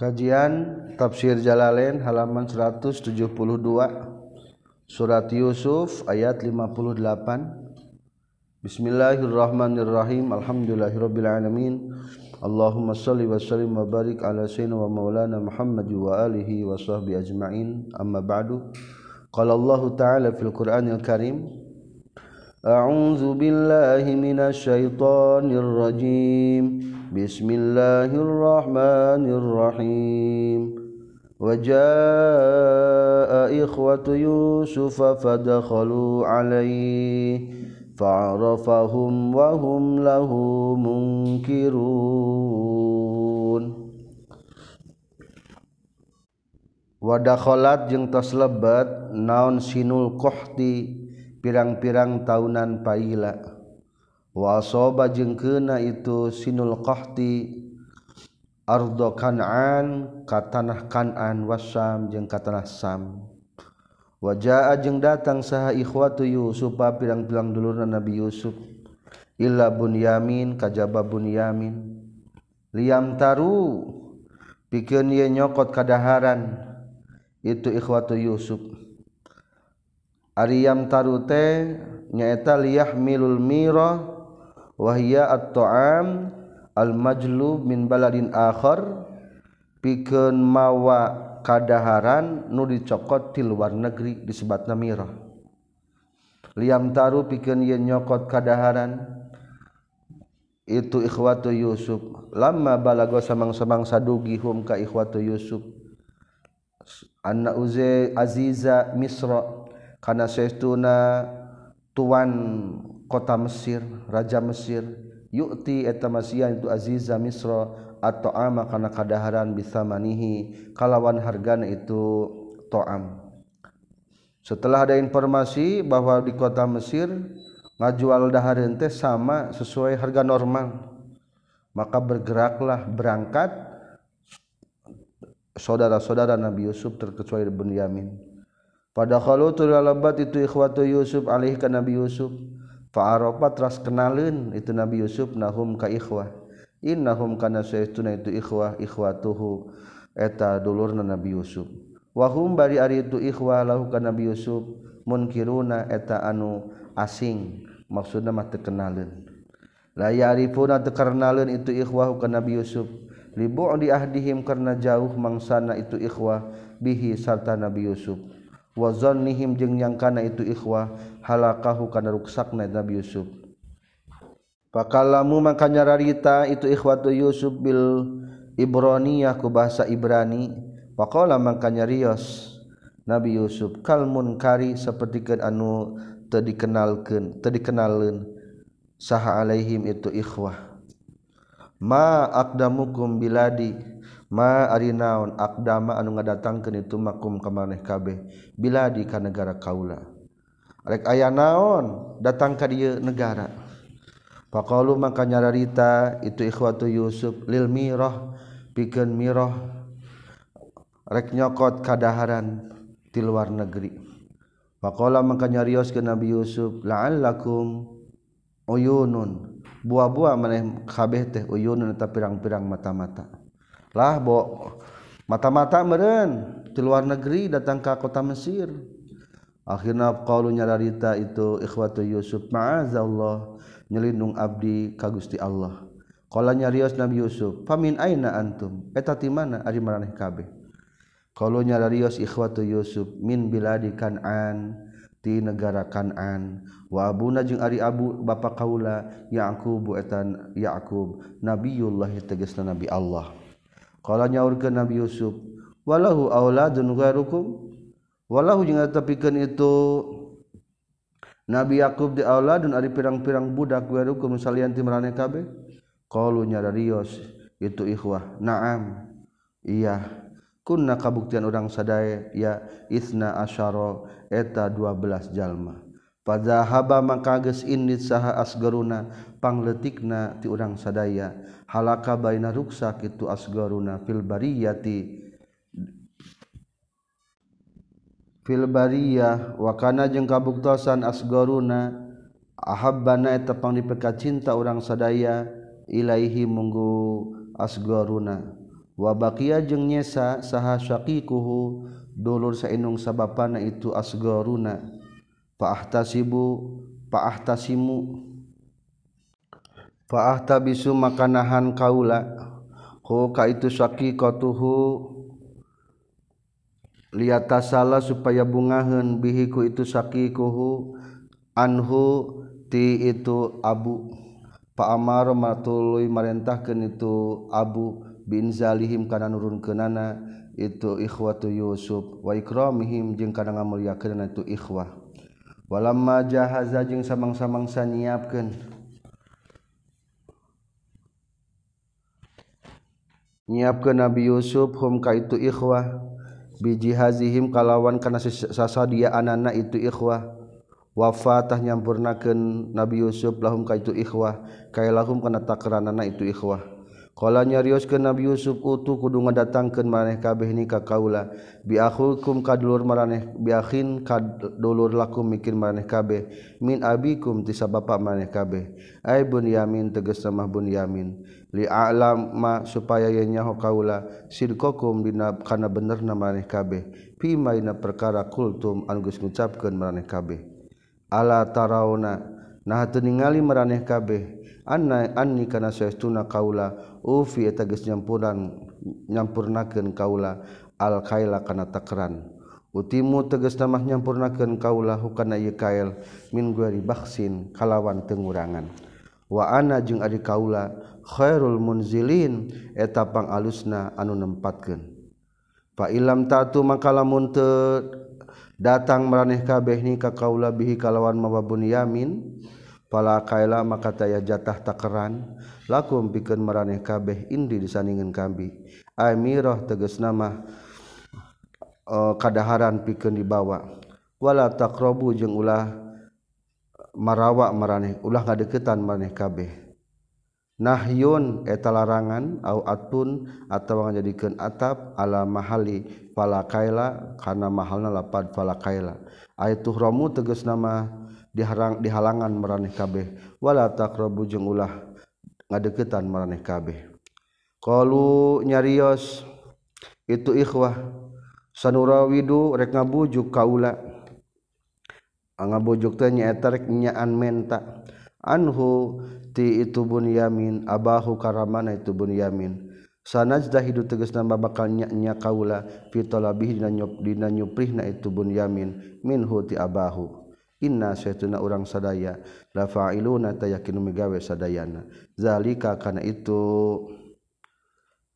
Kajian Tafsir Jalalain halaman 172 Surat Yusuf ayat 58 Bismillahirrahmanirrahim. Alhamdulillahirabbil alamin Allahumma salli wa sallim wa barik ala sayyidina wa maulana Muhammad wa alihi wa sahbihi ajma'in. Amma ba'du. Qala Allah ta'ala fil Qur'anil Karim. A'udzu billahi minasy syaithanir rajim بسم الله الرحمن الرحيم وجاء إخوة يوسف فدخلوا عليه فعرفهم وهم له منكرون wadakholat jeung tos lebat naon sinul kohti pirang-pirang tahunan paila wasoba jeung kena itu sinul qahti ardo kanan ka tanah kanan wasam jeung ka tanah sam. Wajaa jeung datang saha ikhwatu Yusuf pirang-pirang dulurna Nabi Yusuf. Illa bunyamin kajaba bunyamin liam taru pikeun ye nyokot kadaharan itu ikhwatu Yusuf. Ariyam taru teh nyaeta liyahmilul mirah wahia at-ta'am al-majlub min baladin akhar. Pikeun mawa kadaharan nu dicokot ti luar negeri disebutna mirah liam taru pikeun yen nyokot kadaharan. Itu ikhwatu Yusuf. Lama balago samang-samang sadugi hum ka ikhwatu Yusuf. Anna uze aziza misra. Kana saestuna tuan kota Mesir Raja Mesir yukti eta masian itu aziza misro atau ama karena kadaharan bisa manihi kalawan hargana itu to'am. Setelah ada informasi bahwa di kota Mesir ngajual dahareun teh sama sesuai harga normal. Maka bergeraklah berangkat. Saudara-saudara Nabi Yusuf terkecuali Bunyamin pada kalau lebat itu ikhwatu Yusuf alih ke Nabi Yusuf Fa'arofa teras kenalin itu Nabi Yusuf nahum ka ikhwah. Innahum kana saytuna itu ikhwah ikhwatuhu eta dulurna Nabi Yusuf. Wahum bari ari itu ikhwah lahu ka Nabi Yusuf munkiruna eta anu asing maksudna mah terkenalin. La ya'rifuna terkenalin itu ikhwah ka Nabi Yusuf. Libu'di ahdihim karena jauh mangsana itu ikhwah bihi serta Nabi Yusuf. wazon nihim jeung nyangkana itu ikhwah halakahu kana ruksakna Nabi Yusuf. Pakalamu maka nyararita itu ikhwatu Yusuf bil Ibraniyah ku bahasa Ibrani. Waqala maka nyarios Nabi Yusuf kalmun kari sapertikeun anu teu dikenalkeun teu dikenaleun saha alaihim itu ikhwah. Ma aqdamukum biladi. ma ari naon akdama anu ngadatangkeun itu makum ka maneh kabeh bila di ka negara kaula. Rek aya naon datang ka dieu negara. Faqalu maka nyararita itu ikhwatu yusuf lil mirah pikeun mirah rek nyokot kadaharan ti luar negeri. Faqala maka nyarios ke nabi yusuf la'allakum uyunun. Buah-buah maneh kabeh teh uyunun eta pirang-pirang mata-mata. lah bo mata-mata meren di luar negeri datang ke kota Mesir. Akhirnya qaulunya darita itu ikhwatu Yusuf ma'azallah nyelindung abdi ka Gusti Allah. Qala nyarios Nabi Yusuf famin aina antum? Eta ti mana? Ari maraneh kabeh. Qaulunya darios ikhwatu Yusuf min biladi kan'an ti negara kan'an. Wa abuna jeung ari abu bapa kaula Yaqub etan Yaqub nabiyullah tegasna nabi Allah. kalau nyaurkeun Nabi Yusuf walahu auladun ghairukum? Walahu jeung tepikeun itu Nabi Yakub di auladun ari pirang-pirang budak ghairukum salian ti maraneh kabeh? Qalu nyararios itu ikhwah. Na'am. Iya. Kunna kabuktian urang sadaya ya isna asyara eta 12 jalma. Pada haba makages ini saha asgarunapangletikna ti urang sadaya. Halaka baina ruksak itu asgaruna fil bariyati fil bariyah wa kana jeung kabuktosan asgaruna ahabbana eta pang dipeka cinta urang sadaya ilaihi munggu asgaruna. Wabakia jeung nyesa saha syaqikuhu dulur sainung sababana itu asgaruna paahtasibu paahtasimu. Pahta bisu makanahan kaula. Hu ka itu saki kotuhu. Supaya bungahan bihiku itu saki kuhu. Anhu ti itu abu. Paamar matului marentahkan itu abu. Bin zalihim kana nurun kenana itu ikhwatu Yusuf. Wa ikramihim jeung kana ngamuliakeun itu ikhwah. Walamma jahaza jeung samang-samang sanyiapkeun nyiapkeun. Nabi Yusuf hum ka itu ikhwah. Biji hazihim kalawan kana sasadia anana itu ikhwah. Wafatah nyampurnakeun Nabi Yusuf lahum ka itu ikhwah. Kaya lahum kana takranana itu ikhwah Kala nyarios ke Nabi Yusuf utuh kudu ngadatangkeun maneh kabeh ni ka kaula. Bi akhukum kadulur maraneh bi akhin kadulur lakum mikir maneh kabeh. Min abikum ti sabapa maneh kabeh. Ai bunyamin tegas mah bunyamin li a'lam ma supaya yenya nyaho kaula. Sidqakum dina kana benerna maneh kabeh. Fi maina perkara kultum anu geus ngucapkeun maraneh kabeh. Ala tarauna nah teu ningali maraneh kabeh. anni kana suestuna kaula ufi eta geus nyampuran nyampurnakeun kaula al kaila kana takran. Utimu tegas namah nyampurnakeun kaula hukana ieu kail min gueri baksin kalawan tengurangan wa ana jeung ari kaula khairul munzilin eta pangalusna anu nempatkeun. Fa ilam tatu makalamun teu datang maraneh kabeh ni ka kaula bihi kalawan mababun yamin pala kaila maka taya jatah takeran. Lakum pikeun maraneh kabeh indi disandingan kami amirah tegas nama uh, kadaharan pikeun dibawa. Wala taqrabu jeung ulah marawa maraneh ulah ngadeukeutan maraneh kabeh. Nahyun eta larangan au atun atawa ngajadikeun atap ala mahali pala kaila kana mahalna lapad pala kaila ayatuh ramu tegas nama diharang dihalangan meraneh kabehwala takrobu jeung ulah ngadeketan meraneh kabeh. Kalau nyarios itu ikhwah sanura widu rek ngabujuk kaula ngabujuk teh nyaeta nyaan menta. Anhu ti itu bunyamin abahu karamana itu bunyamin sanajdah hidup tegas nama bakal nya kaula fitolabih nyup dina nyuprihna itu bunyamin minhu ti abahu inna saytuna urang sadaya. La fa'iluna tayakinu migawe sadayana. Zalika kana itu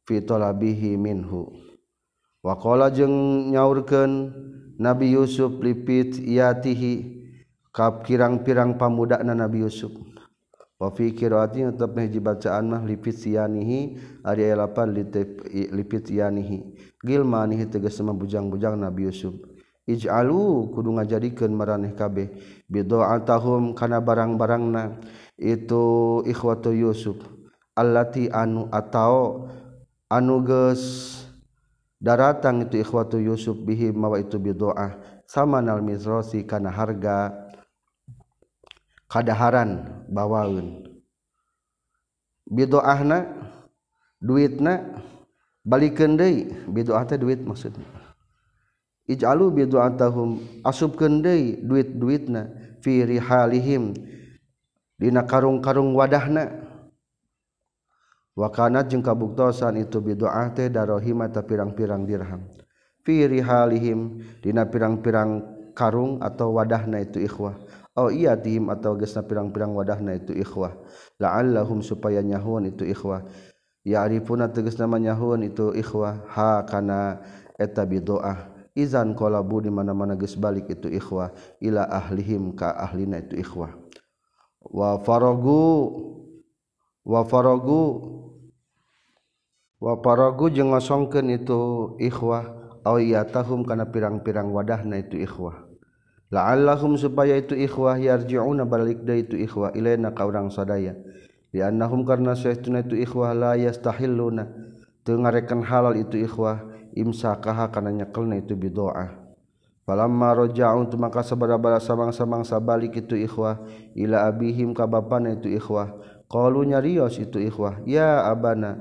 fi talabihi minhu. Wa qala jeung nyaurkeun Nabi Yusuf lipit yatihi kap kirang-pirang pamudakna Nabi Yusuf. Wa fi qiraati tetep hiji bacaan mah lipit sianihi ari lapan lipit yanihi. Gilmanihi tegas mah bujang-bujang Nabi Yusuf. ij'alu kudu ngajadikeun maraneh kabeh. Bid'atahum kana barang-barangna. Itu ikhwatu Yusuf allati anu atao anu geus daratang itu ikhwatu Yusuf bihi mawa itu bid'ah sama nal mizrasi kana harga kadaharan bawaeun. Bid'ahna duitna balikeun deui. Bid'ah teh duit maksudnya. Ij'alu bidu'atahum asubkeun deui duit-duitna fi rihalihim dina karung-karung wadahna. Wa kanat jeung kabuktosan itu bidu'ah teh darahima ta pirang-pirang dirham. Fi rihalihim dina pirang-pirang karung atau wadahna itu ikhwah. Au iyatihim atau geusna pirang-pirang wadahna itu ikhwah. La'allahum supaya nyahun itu ikhwah. Ya'rifuna tegasna nyahun itu ikhwah. Ha kana eta bidu'ah izan qalabu di mana-mana geus balik itu ikhwah ila ahlihim ka ahlina itu ikhwah. Wa faragu wa faragu wa faragu jeung ngosongkeun itu ikhwah awiyatahum kana pirang-pirang wadahna itu ikhwah. La'allahum supaya itu ikhwah yarji'una balik deui itu ikhwah ilaina ka urang sadaya. Li'annahum karna saestuna itu ikhwah la yastahilluna. Teu ngarekan halal itu ikhwah imsakaha kana nyekelna itu bidoa falamma raja'u tu maka sabara-bara samang-samang sabalik itu ikhwah. Ila abihim ka bapana itu ikhwah. Qalu nyarios itu ikhwah ya abana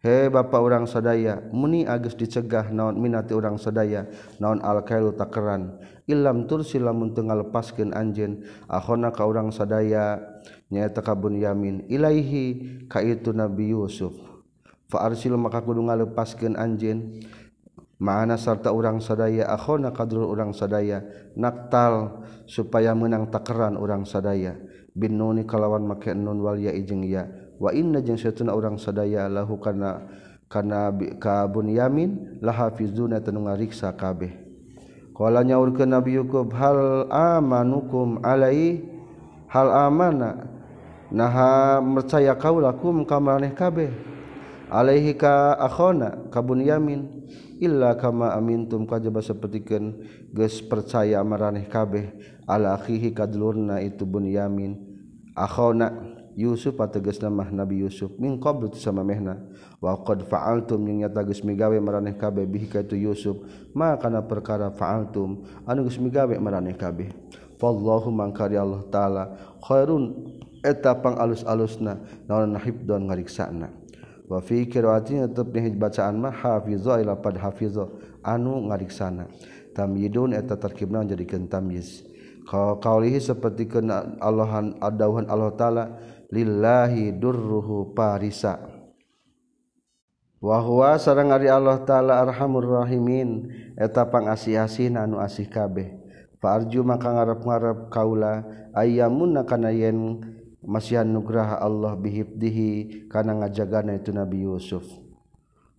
he Bapak orang sadaya muni agus dicegah naon minati orang sadaya naon alkailu takeran Ilam tursilamun tengah lepaskan anjen ahona ka orang sadaya nyaeta kabun yamin. Ilaihi ka itu Nabi Yusuf. Fa arsil maka kudu ngalepaskeun anjeun Ma'ana sarta urang sadaya akhona kadrul urang sadaya. Naktal supaya menang takeran urang sadaya. Bin nuni kalawan make nun wal ya jeung ya. Wa inna jeung satuna urang sadaya lahu kana kana ka bunyamin la hafizuna tanu ngariksa kabeh. Qala nyaurkeun nabi yaqub hal amanukum alai? Hal amana? Naha percaya kaulakum ka maneh kabeh? Alaihi ka akhona ka bunyamin illa kama amintum kajaba sapertikeun geus percaya maraneh kabeh ala akhihi kadulurna itu bunyamin akhona Yusuf ateges nama Nabi Yusuf min qablu sama mehna. Wa qad fa'altum yang nyata geus migawe maraneh kabeh bihi ka itu Yusuf. Ma kana perkara fa'altum anu geus migawe maraneh kabeh. Wallahu mangkari Allah taala khairun eta pang alus-alusna naon nahib don ngariksana. wa fi qiraatin tetep nih bacaan mah hafizo ila pad hafizo anu ngariksana. Tamyidun eta tarkibna jadikeun tamyiz. Ka qaulihi seperti kana Allahan adauhan Allah taala lillahi durruhu parisa. Wa huwa sareng ari Allah taala arhamur rahimin. Eta pangasih-asih anu asih kabeh. Fa arju maka ngarep-ngarep kaula ayyamun kana yen masihan nugraha Allah bihibdihi kana ngajagana itu Nabi Yusuf.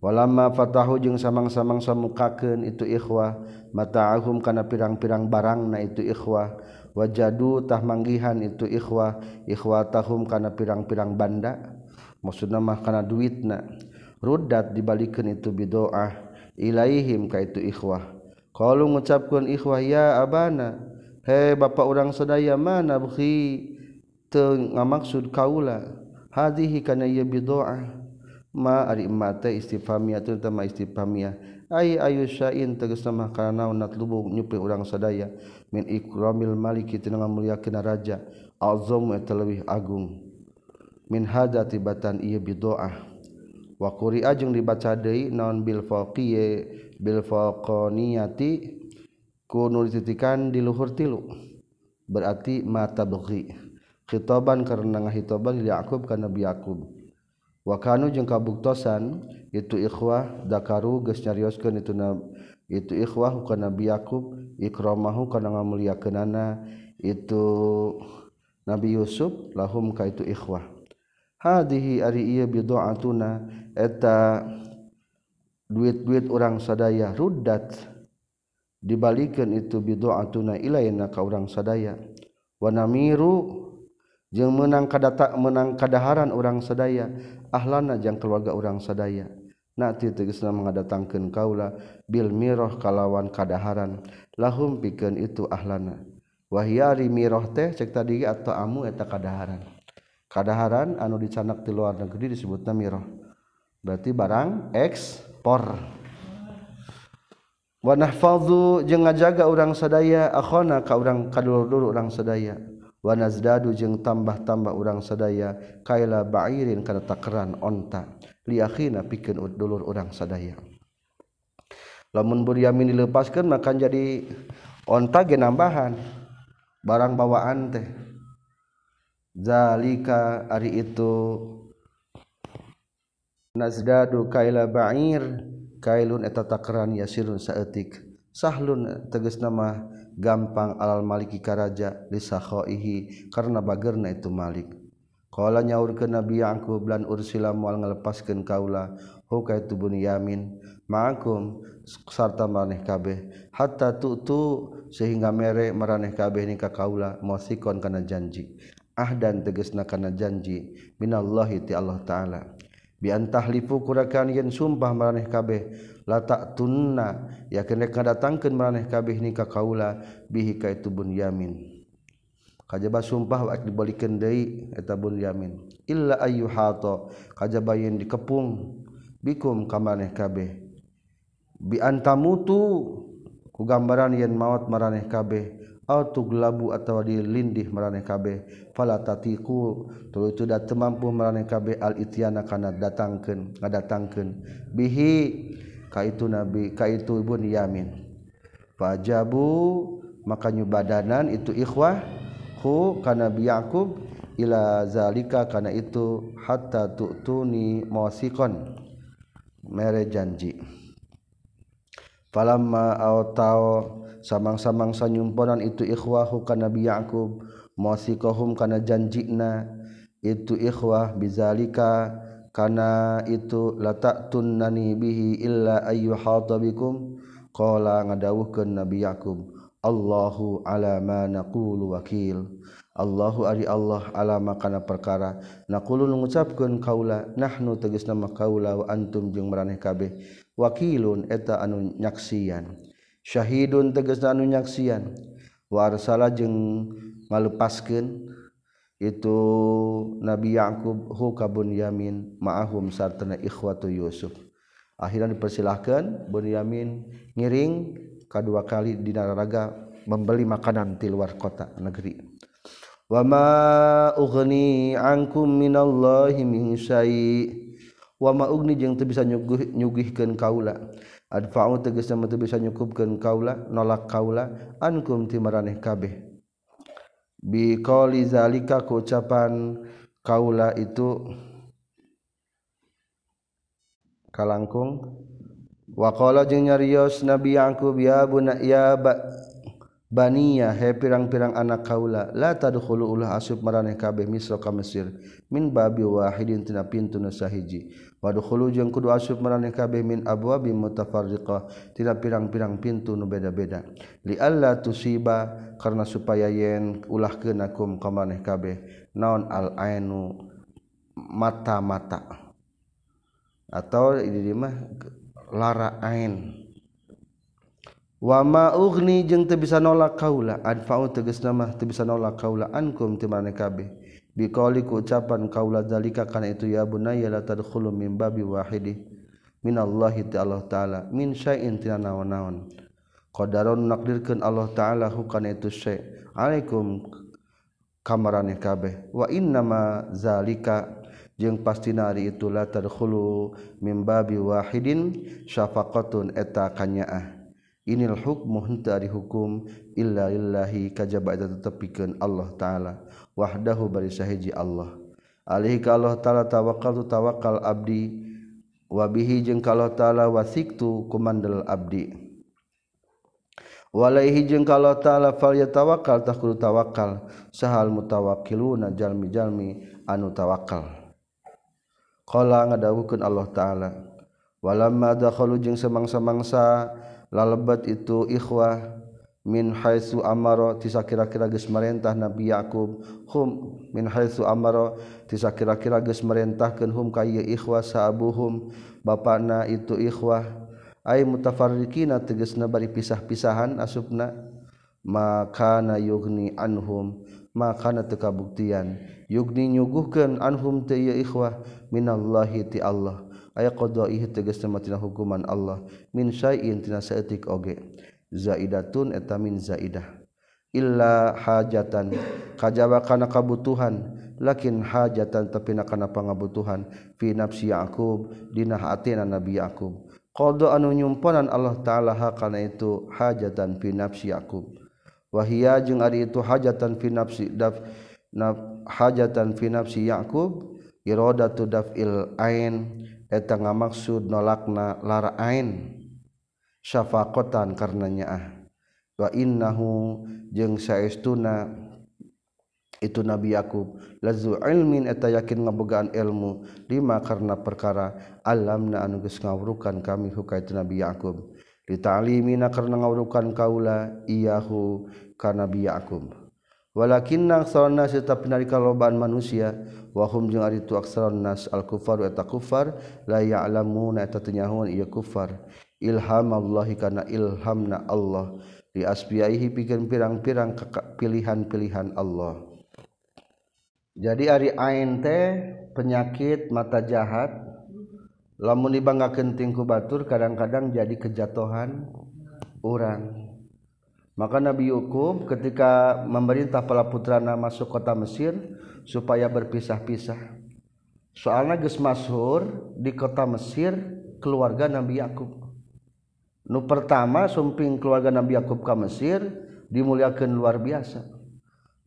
Walamma fatahu jeung samang-samang samukakeun itu ikhwah mata'ahum kana pirang-pirang barang na itu ikhwah wajadu tah manggihan itu ikhwah ikhwatahum kana pirang-pirang banda maksudna mah kana duitna. Ruddat dibalikeun itu bidoah ilaihim ka itu ikhwah. Qalu ngucapkeun ikhwah ya abana he bapak urang sadaya mana bukhi? ngamaksud kaula hadihi kana ieu bid'ah ma ari mate istifhamiyatun tama istifhamiyah. Ay ayu sya'in tegas nama kana natlubu nyupi urang sadaya min ikramil maliki tina ngamuliakeun raja azam eta leuwih agung. Min hada tibatan ieu bid'ah wa quri ajung dibaca deui naon bil faqiye bil faqaniyati ku nulititikan di luhur tilu. Berarti mata bagi khitaban karena ngahitoban li Yakub ka Nabi Yakub wa kanu jeung kabuktosan itu ikhwah dakaru geus nyarioskeun itu na, itu ikhwah ka Nabi Yakub ikramahu kana ngamuliakeunana itu Nabi Yusuf lahum ka itu ikhwah. Hadhihi ari ieu bidaatuna eta duit-duit orang sadaya ruddat dibalikan itu bidaatuna ilaina ka orang sadaya. Wa namiru jeung menang kadata menang kadaharan orang sadaya ahlana jang keluarga orang sadaya. Nati tegesna mengadatangkeun kaula bil mirah kalawan kadaharan lahum pikeun itu ahlana. Wahyari mirah teh cek tadi atau amu eta kadaharan kadaharan anu dicanak di luar negeri disebutna mirah berarti barang ekspor. Wa nahfazu jeung ngajaga urang sadaya akhona ka urang kadulur-dulur urang sadaya. wanazdadu jeung tambah-tambah urang sadaya kaila bairin kana takeran onta liakhina pikeun dulur urang sadaya. Lamun buryamin dilepaskeun maka jadi onta ge nambahan barang bawaan teh. Zalika ari itu nazdadu kaila bair kailun eta takeran yasirun saeutik. Sahlun tegas nama gampang alal Maliki Karaja disahkhoihi karena bagerna itu Malik. Kala nyaur ke nabi Yaqub lan ursila mual ngalepaskeun kaula huka itu bun yamin ma'akum sarta maraneh kabeh. Hatta tu'tu sehingga mere maraneh kabeh ni ka kaula mosikon kana janji. Ahdan tegasna kana janji minallahi ti Allah taala. Bi antahlifu kurakan yen sumpah maraneh kabeh latak tunna yakin datangkan meraneh kabeh nikah kaula bihi ka itu bun yamin. Kajaba sumpah wa dibalikan deui eta bun yamin. Illa ayu hato kajaba yen dikepung bikum ka maraneh kabeh. Bi antamutu ku gambaran yen maut maraneh kabeh. Au tuglabu atawa dilindih maraneh kabeh. Fala tatiku tuluy da teu mampu maraneh kabeh. Al ityana kana datangkeun ngadatangkeun. Bihi ka itu nabi ka itu ibun yamin. Fajabu maka nyubadanan itu ikhwah hu kana bi yaqub ila zalika kana itu hatta tu'tuni mawasiqan. Mere janji. Falamma autao samang-samang sanyumponan itu ikhwahu kana Nabi Yaqub mawsiqahum kana janjina itu ikhwah bizalika kana itu latatun nani bihi illa ayu hatabikum. Qala ngadawuhkeun nabi yakum Allahu ala ma naqulu wakil. Allahu ari Allah alama kana perkara. Naqulu ngucapkeun kaula nahnu tegas nama kaula wa antum jeung maraneh kabeh. Wakilun eta anu nyaksian. Syahidun tegasna anu nyaksian. Wa arsala jeung ngalepaskeun itu Nabi Yakub hu kabun yamin ma'ahum sartana ikhwatu Yusuf. Akhirnya dipersilahkan Bunyamin ngiring kedua kali di naraga membeli makanan di luar kota negeri. Wa ma ughni ankum minallahi min syai' wama ugni jeung teu bisa nyuguh, nyugihkeun kaula. Adfa'u tegasna teu bisa nyukupkeun kaula nolak kaula ankum ti maraneh kabeh. biqauli zalika ku ucapan kaula itu. Kalangkung. Waqala jeung nyarios nabi Yakub ya buna ya ba Baniya he pirang-pirang anak kaula la tadkhulu ulah asub maraneh kabeh Misra ka Mesir min babi wahidin tina pintu nu sahiji wadkhulu jeung kudu asub maraneh kabeh min abwabi mutafarriqah tina pirang-pirang pintu nu beda-beda. Li alla tusiba karena supaya yen ulah keuna kum ka maraneh kabeh naon al ainu mata-mata. Atau ini mah lara ain. wama ugni jeung teu bisa nolak kaula anfa'u tegasna mah teu bisa nolak kaula ankum ti mane kabeh. Biqauli ku ucapan kaula zalika kana itu ya bunayya la tadkhulu min babi wahidi minallahi ta'ala ta'ala min syai'in tina naon-naon. Qadaron nakdirkeun Allah ta'ala hukana itu syai' alaikum kamarane kabeh. Wa innama zalika jeung pastina ari itu la tadkhulu min babi wahidin syafaqatun eta kanyaah. Inil hukmu dari hukum. Illa lillahi kajaba eta tetepikeun Allah taala. Wahdahu bari sahiji Allah. Alaihi ka Allah taala tawakkaltu tawakkal abdi. Wa bihi jeung ka Allah taala wasiktu kumandel abdi. Walaihi jeung ka Allah taala fal yatawakkal tah kudu tawakal sahal mutawakkiluna jalmi-jalmi anu tawakal qala ngadawukeun Allah taala walamma dakhalu jeung semangsa-mangsa lalebat itu ikhwah min haitsu amaro tisa kira-kira geus marentah Nabi Yakub. Hum min haitsu amaro tisa kira-kira geus marentahkeun hum ka ieu ikhwah saabuhum. Bapana itu ikhwah ay mutafarriqina tegasna bari pisah-pisahan asupna. Maka na yugni anhum maka na teu kabuktian. Yugni nyuguhkeun anhum teu ieu ikhwah minallahi ti Allah. aya qdoihi tegestina hukuman Allah. Min syai'in tina saeutik oge. Zaidatun eta min zaidah. Illa hajatan. Kajaba kana kabutuhan. Lakin hajatan tapi kana pangabutuhan. Fi nafsi Yaqub. Dina hatina Nabi Yaqub. Qada anu nyumponan Allah taala hakana itu hajatan fi nafsi Yaqub. Wahia jeung ari itu hajatan fi nafsi daf naf, hajatan fi nafsi Yaqub. Iradatu daf'il ain. eta ngamaksud nolakna lara ain syafakotan karenanya ah wa innahu jeung saestuna itu Nabi Yakub lazu ilmin eta yakin ngabogaan ilmu lima karena perkara alamna anu geus ngawrukan kami hukai itu Nabi Yakub. Ditalimina karena ngawrukan kaula iyahu ka Nabi Yakub. walakinnasona tapika lobaan manusia wahum jeung ari tu aksarnas al-kufar eta kufar la ya'lamuna eta tenyahun ieu kufar. Ilhamallahi kana ilhamna Allah. Li asbiaihi pikeun pirang-pirang pilihan-pilihan Allah. Jadi ari ain teh penyakit mata jahat lamun dibanggakeun tingku batur kadang-kadang jadi kejatuhan orang maka Nabi Yakub ketika memerintah para putrana masuk kota Mesir supaya berpisah-pisah. Soalnya geus masyhur di kota Mesir keluarga Nabi Yakub. Nu pertama sumping keluarga Nabi Yakub ke Mesir dimuliakan luar biasa.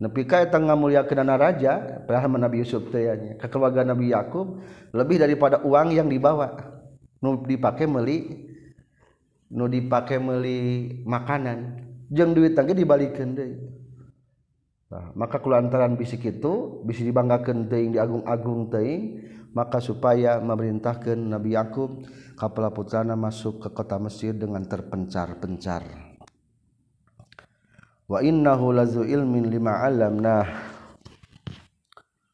Nepi ka eta ngamuliakeun anak raja padahal Nabi Yusuf teh ke keluarga Nabi Yakub lebih daripada uang yang dibawa. Nu dipakai meli nu dipakai meli makanan duit dibalikan maka kelantaran bisik itu bisa dibanggakan teing di agung-agung teing maka supaya memerintahkan Nabi Yakub kapal putrana masuk ke kota Mesir dengan terpencar-pencar. Wa innahu lazu ilmin lima alam nah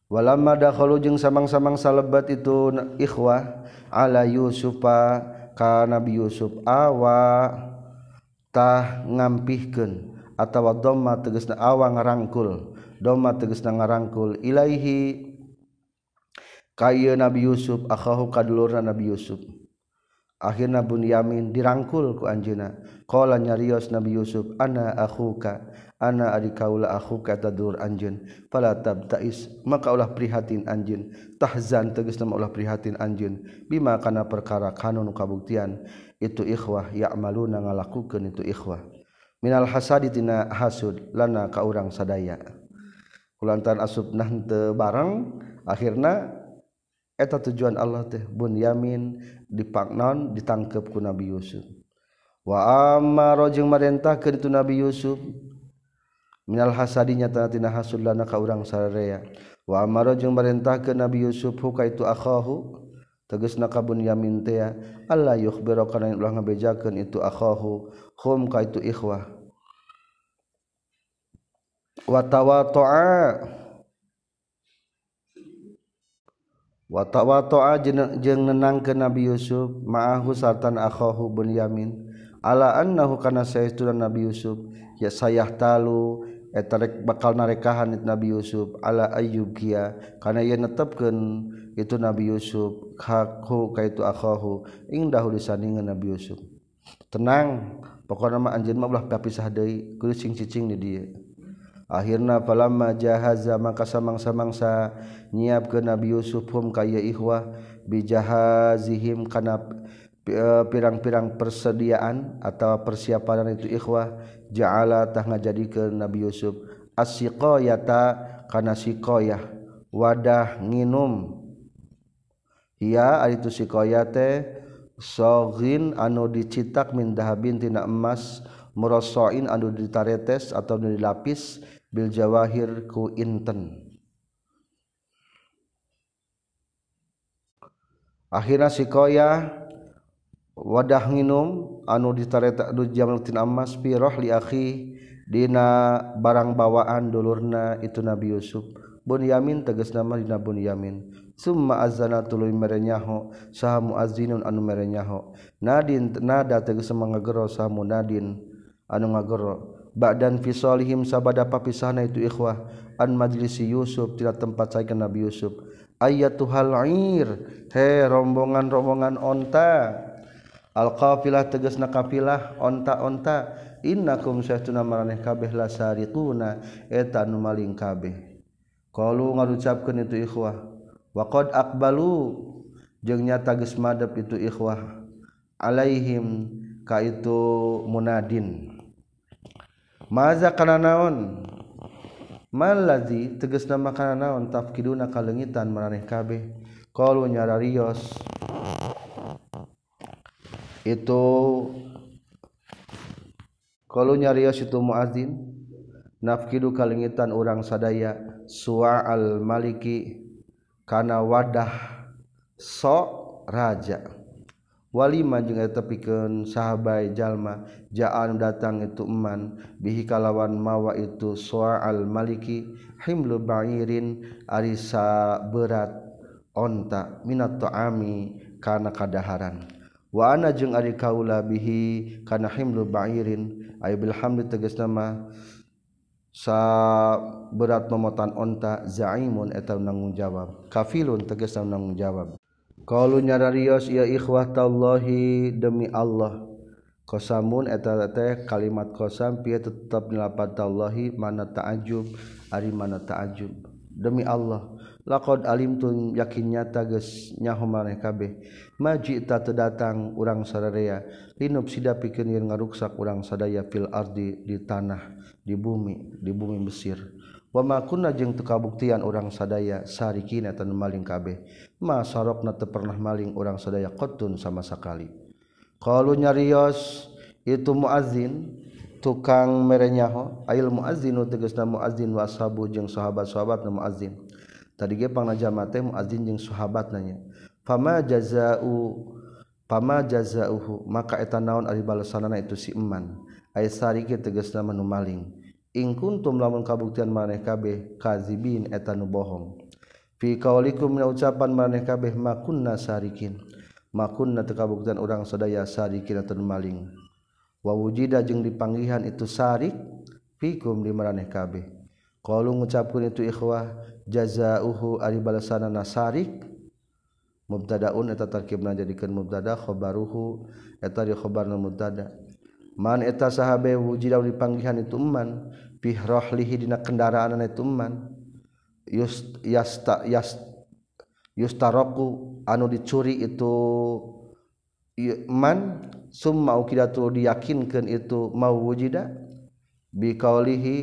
walamma dakhalu jeung samang-samang salebat itu ikhwah ala yusufa ka Nabi Yusuf awa tah ngampihkeun atawa dhamma tegasna awang ngarangkul dhamma tegasna ngarangkul ilaihi kaya Nabi Yusuf akhahu kadulurna Nabi Yusuf. Akhirna Bunyamin dirangkul ku anjeuna qala nyarios Nabi Yusuf ana akhuka ana ari kaula akhuka tadur anjeun. Fala tabtais. Maka ulah prihatin anjeun. Tahzan tegasna ulah prihatin anjeun. Bima kana perkara kanun kabuktian? itu ikhwah ya'maluna ngalakukeun itu ikhwah. Minal hasadi tina hasud lana ka urang sadaya. Kulantaran asubnah teu bareng akhirna eta tujuan Allah teh bun yamin dipaknaon ditangkep ku Nabi Yusuf. Wa amaro jeung marentahkeun itu Nabi Yusuf minal hasadinya tana tina hasud lana ka urang sadaya. Wa amaro jeung marentahkeun Nabi Yusuf huka itu akhahu teges na kabun yamin tea Allah yuk bero karena ulah ngabejakan itu akhohu hum ka itu ikhwah watawa to'a watawa to'a jeng nenang ke Nabi Yusuf. Ma'ahu sartan akhohu bun yamin. Ala annahu kana sayyiduna Nabi Yusuf. Ya sayah talu eta bakal narekahan Nabi Yusuf. Ala ayyub kia. Kana ia netepkeun itu Nabi Yusuf. Hakku kaitu akhahu. Ing dahulu sandingan Nabi Yusuf. Tenang pokoknya mah anjeun mah ulah kapisah deui kudu cicing di dieu akhirna falamma jahaza maka samang-samangsa nyiapkeun Nabi Yusuf hum ka ieu ihwah bijahazihim kana eh, pirang-pirang persediaan atau persiapan itu ikhwah ja'ala tah ngajadikeun Nabi Yusuf asiqayata kana siqayah wadah nginum. ia aritu sikoyate sogin anu dicitak mindahabin tina emas murosoin anu ditaretes atau anu dilapis bil jawahir ku inten. Akhirnya sikoya wadah minum anu ditaretak du jamal tina emas piroh li akhi dina barang bawaan dulurna itu Nabi Yusuf. Bun Yamin tegas nama dina Bun Yamin. summa azana tuluy merenyaho saha muazzinun anu merenyaho. Nadin nada tegas mangagero saha munadin anu ngagero ba'dan fi salihim sabada papisahna itu ikhwah. An majlisi Yusuf tidak tempat saya Nabi Yusuf. Ayatuhal air he rombongan-rombongan onta. Al qafilah tegasna kafilah onta-onta. Innakum sahtuna maraneh kabeh lasariquna eta nu maling kabeh. Qalu ngarucapkeun itu ikhwah. Wa qad aqbalu jeung nyata geus madep itu ikhwah alaihim ka itu munadin. Maza kana naon? Malazi tegasna makana naon? Tafkiduna kalengitan maraneh kabeh. Qalu nyararios. Itu kalau nyarios itu muadzin nafkidu kalingitan orang sadaya suwa al maliki kana wadah sok raja. Walima juga tepikeun sahabai jalma jaan datang itu eman. Bihi kalawan mawa itu al maliki himlu ba'irin arisa berat onta minat ta'ami kana kadaharan. Wa ana jeung ari kaula bihi kana himlu ba'irin. Ay bil hamdi tegas nama sa berat memotan onta zaimun eta nanggung jawab. Kafilun tegas nanggung jawab. Kalau nyararios ya ikhwatallahi demi Allah. Kosamun eta teh kalimat kosam pia tetap nilapat tallahi mana ta'ajub ari mana ta'ajub. Demi Allah. laqad alimtum yakin nyata geus nyaho maneh kabeh. Maji ta teu datang urang sararea linub sida pikeun yeun ngaruksak urang sadaya fil ardi di tanah di bumi di bumi Mesir. Wa ma kunna jeung teu kabuktian urang sadaya sarikina tan maling kabeh. Ma sarokna teu pernah maling urang sadaya qattun sama sakali. Qalu nyarios itu muazin tukang merenyaho. Ail muazinu tegasna muazin wa ashabu jeung sahabat-sahabatna muazin tadi ge pangjama teh muadzin jeung sahabat nanya fama jazau fama jazauhu? Maka eta naon ari balasanana itu si eman. Ay sariki tegasna manu maling ing kuntum lamun kabuktian maneh kabeh kazibin eta nu bohong. Fi qaulikum na ucapan maneh kabeh makunna sarikin. Makunna teu kabuktian urang sadaya sarikin atau maling. Wa wujida jeung dipanggihan itu sarik fikum di maneh kabeh. Qalu ngucapkeun itu ikhwah jazauhu ari balasanna nasarik. Mubtadaun eta tarkibna jadikeun mubtada. Khabaruhu eta di khabarna mubtada. Man eta sahabe wujida dipanggihan itu man. Fi rahlihi dina kendaraan itu man. Yust yasta yast yustaraku anu dicuri itu man. Summa ukidatu diyakinkeun itu mau wujida. Biqaulihi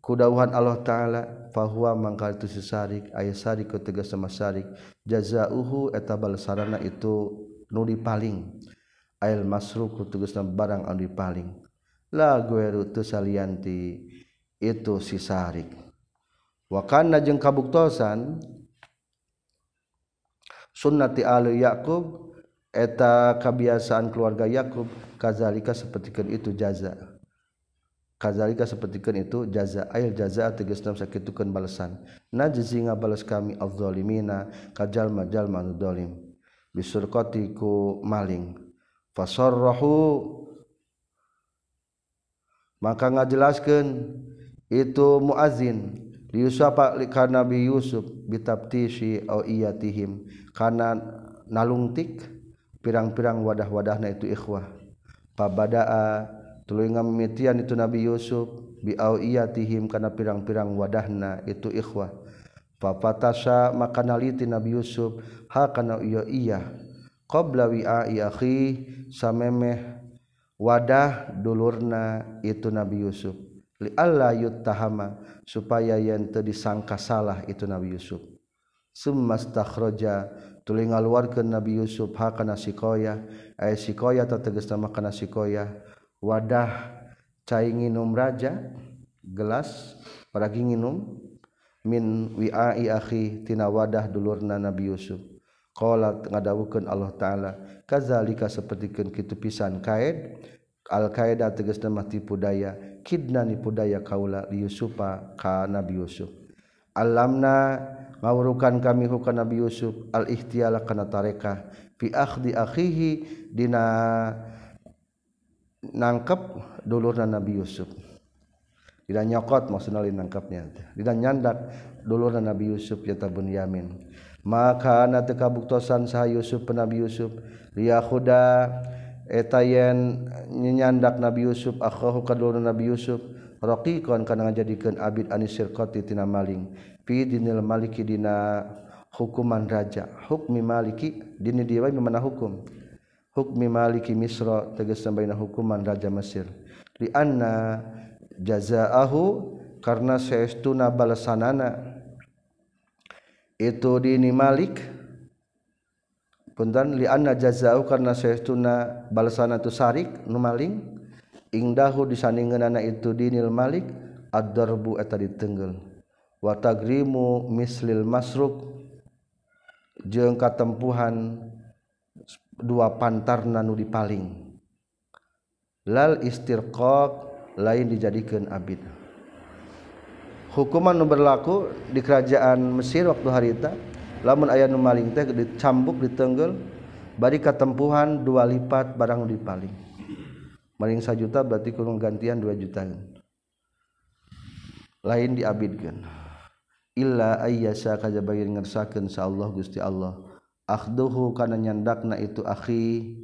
kudauhan Allah taala. fahuwa mangkal tu sarik aya sarik ku tegas sama sarik jazauhu eta bal sarana itu nu paling ail masruq ku tegasna barang anu paling la gueru tu salianti itu si sarik wa kana jeung kabuktosan sunnati ahli yaqub eta kebiasaan keluarga Yakub kazalika sepertikeun itu jaza. Kazalika sepertikan itu jaza ail jaza tegasna sakitukeun balasan. Najzi ngabalas kami az-zalimina kajalma jalma anu zalim bisurqati ku maling. Fasarrahu. Maka ngajelaskeun itu muazin. Liusapa ka Nabi Yusuf bitabtishi au iyatihim. Kana nalungtik pirang-pirang wadah-wadahna itu ikhwah. Pabadaa tuluy ngamimitian itu Nabi Yusuf bi au iyatihim kana pirang-pirang wadahna itu ikhwah. Fafatasa maka naliti Nabi Yusuf ha kana iya iya. Qabla wi'ai akhi samemeh wadah dulurna itu Nabi Yusuf. Li alla yuttahama supaya yen teu disangka salah itu Nabi Yusuf. Summa stakhraja tuluy ngaluarkeun Nabi Yusuf hakana sikoya ay sikoya ta tegasna makana sikoya wadah cai nginum raja gelas paragi nginum min wi'ai akhi tina wadah dulurna Nabi Yusuf. Ngadawukan Allah ta'ala kazalika sepertikan kitu pisan kaid al-qaeda tegas nama tipudaya kidna nipudaya kaula li Yusufa ka Nabi Yusuf. Alamna ngawurukan kami hukana Nabi Yusuf al-ihtiyala kana tareka fi akhdi akhihi dina nangkep dulurna Nabi Yusuf. Tidak nyokot maksudnya lain nangkepnya. Tidak nyandak dulurna Nabi Yusuf yata Bunyamin maka na teu kabuktosan saha Yusuf Nabi Yusuf. Liyahuda eta yen nyandak Nabi Yusuf akhahu ka dulurna Nabi Yusuf raqiqan kana ngajadikeun abid anisirqati tina maling. Fi dinil maliki dina hukuman raja. Hukmi maliki dini dia memenah hukum. Hukmi Maliki Misro teges sampai hukuman Raja Mesir. Di Anna jazaahu karena seestuna balasanana. Itu dini Malik. Punten li anna jazau karena saytuna balasana tu sarik nu maling. Ingdahu disandingeunana itu dinil Malik ad-darbu eta ditenggel wa tagrimu mislil masruk jeung katempuhan dua pantar nanu dipaling. Lal istirqaq lain dijadikan abid. Hukuman nu berlaku di kerajaan Mesir waktu harita lamun aya nu maling teh dicambuk ditenggel bari katempuhan dua lipat barang dipaling. Maling sajuta berarti kurung gantian dua juta lain diabidkan illa ayyasa kajabayin ngersakeun sa Allah Gusti Allah. Akhduhu kana nyandakna itu akhi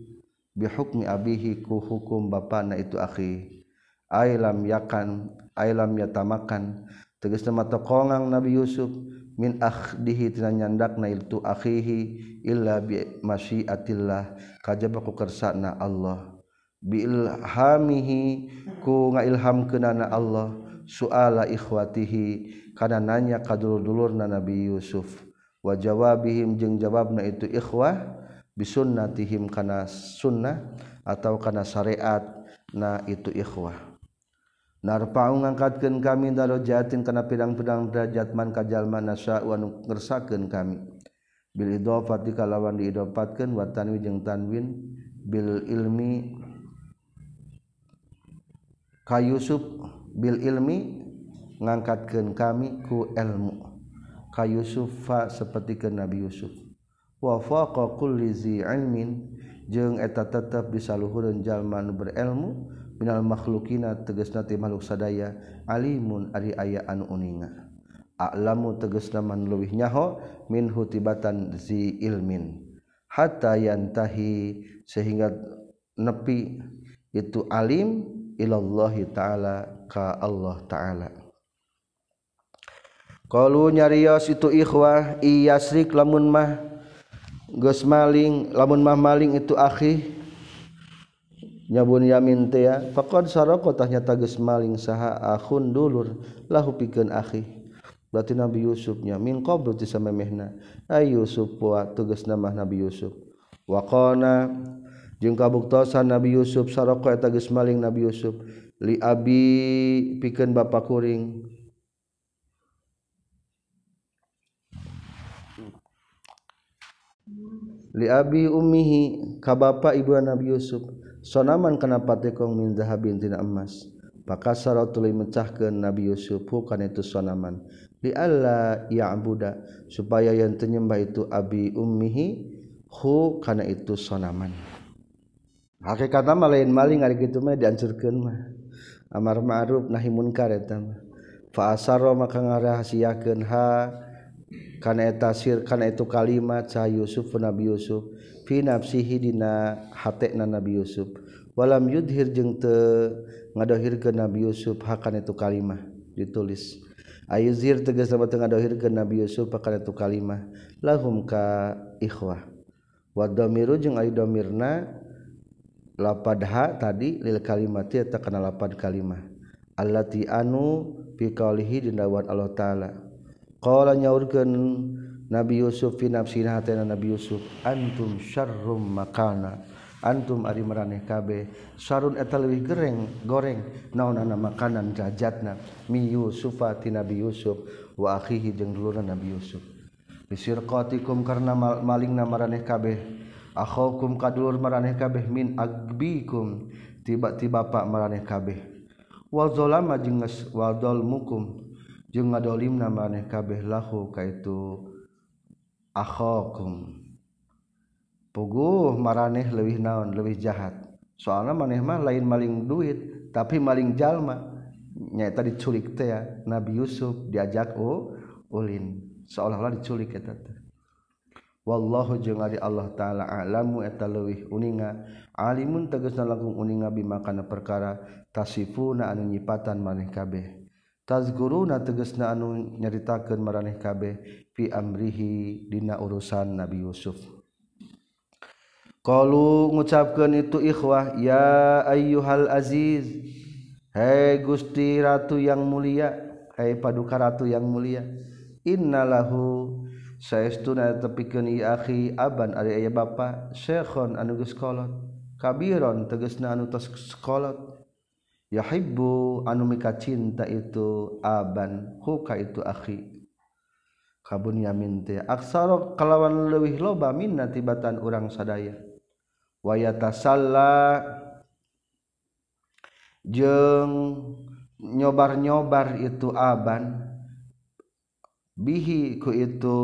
bihukmi abihi ku hukum bapakna itu akhi. Ailam yakan ailam yatamakan. Tegas nama tokongang Nabi Yusuf min akhdihi tina nyandakna itu akhihi illa bi masyiatillah. Kajaba ku kersana Allah. Bi ilhamihi ku ngailhamkeunana Allah. Suala ikhwatihi kana nanya kadulur-dulurna Nabi Yusuf wa jawabihim jeung jawabna itu ikhwah bisunnatihim kana sunnah atau kana syariat na itu ikhwah. Narfa'u ngangkatkeun kami darajatin kana pirang-pirang derajat man ka jalma nasya'u anu ngersakeun kami. Bil idhofati kalawan diidhofatkeun wa tanwi jeung tanwin bil ilmi ka Yusuf bil ilmi ngangkatkeun kami ku ilmu. Ka Yusufa seperti ke Nabi Yusuf. Wa faqa kulli zi ilmin jeung eta tetep disaluhureun jalma nu berilmu minal makhlukina tegasna ti makhluk sadaya alimun ari aya anu uninga. A'lamu tegasna man leuwih nyaho min hutibatan zi ilmin. Hatta yantahi sehingga nepi itu alim ilallahi ta'ala ka Allah ta'ala kalau nyarios itu ikhwah iyasrik lamun mah geus maling lamun mah maling itu akhi. Nyabun yamin teh ya faqad saraka tah nyata geus maling saha akhun dulur lahu pikeun akhi. Berarti Nabi Yusufnya min qablu ti samemehna. Ay Yusuf wa tugasna mah Nabi Yusuf. Wa qana jeung kabuktosan Nabi Yusuf saraka eta geus maling Nabi Yusuf. Li abi pikeun bapa kuring liabi umihi ka bapa ibu Nabi Yusuf. Sonaman kana patekong min zahabin tina emas. Pakasara tuluy mecahkeun Nabi Yusuf kana itu sonaman. Li alla ya'buda supaya yang tenyembah itu abi ummihi hu kana itu sonaman. Hakikatna mah lain maling ari kitu mah diancurkeun mah. Amar ma'ruf nahi munkar eta mah. Fa asarra maka ngarahasiakeun ha karena eta sir kana itu kalimat sa Yusuf Nabi Yusuf. Fi nafsihi dina hatena Nabi Yusuf. Walam yudhir jeung teu ngadohirkeun Nabi Yusuf hakan itu kalimah. Ditulis. Ayuzir tegas sama teu ngadohirkeun Nabi Yusuf hakan itu kalimah. Lahum ka ikhwah. Wa dhamiru jeung ari dhamirna lapad ha tadi lil kalimati eta kana lapad kalimah. Allati anu fi qaulihi dindawan Allah taala. Qala nyaurkeun Nabi Yusuf fi nafsina hatena Nabi Yusuf antum syarrum makana antum ari maraneh kabeh. Sarun eta leuwih goreng goreng naonana makanan derajatna. Mi Yusufa ti Nabi Yusuf wa akhihi jeung dulurna Nabi Yusuf. Bisirqatikum karna malingna maraneh kabeh. Akhakum kadulur maraneh kabeh min agbikum. Tiba-tiba pak maraneh kabeh. Wa zalama jeung mukum jeung ngadolim maneh kabeh lahu kaitu akhakum. Puguh maraneh lebih naon lebih jahat. Soalnya maneh mah lain maling duit tapi maling jalma nyaeta diculik teh ya Nabi Yusuf diajak oh ulin. Seolah-olah diculik eta teh. Wallahu jeung ari Allah taala alamu eta leuwih uninga. Alimun tegasna langkung uninga bima kana perkara tasifuna anu nyipatan maneh kabeh. tazguruna tegesna anu nyaritakeun maraneh kabeh fi amrihi dina urusan Nabi Yusuf. Qalu ngucapkeun itu ikhwah ya ayyuhal aziz hai hey Gusti ratu yang mulia hai hey paduka ratu yang mulia innalahu saestuna tepikeun ieu akhi aban ari aya bapa syekhon anu geus kolot kabiron tegesna anu tos kolot. yahibbu anu mika cinta itu aban huka itu akhi. Kabun yamin teh aksara kalawan leuwih loba minna tibatan urang sadaya. Wa yatasalla jeung nyobar-nyobar itu aban. Bihi ku itu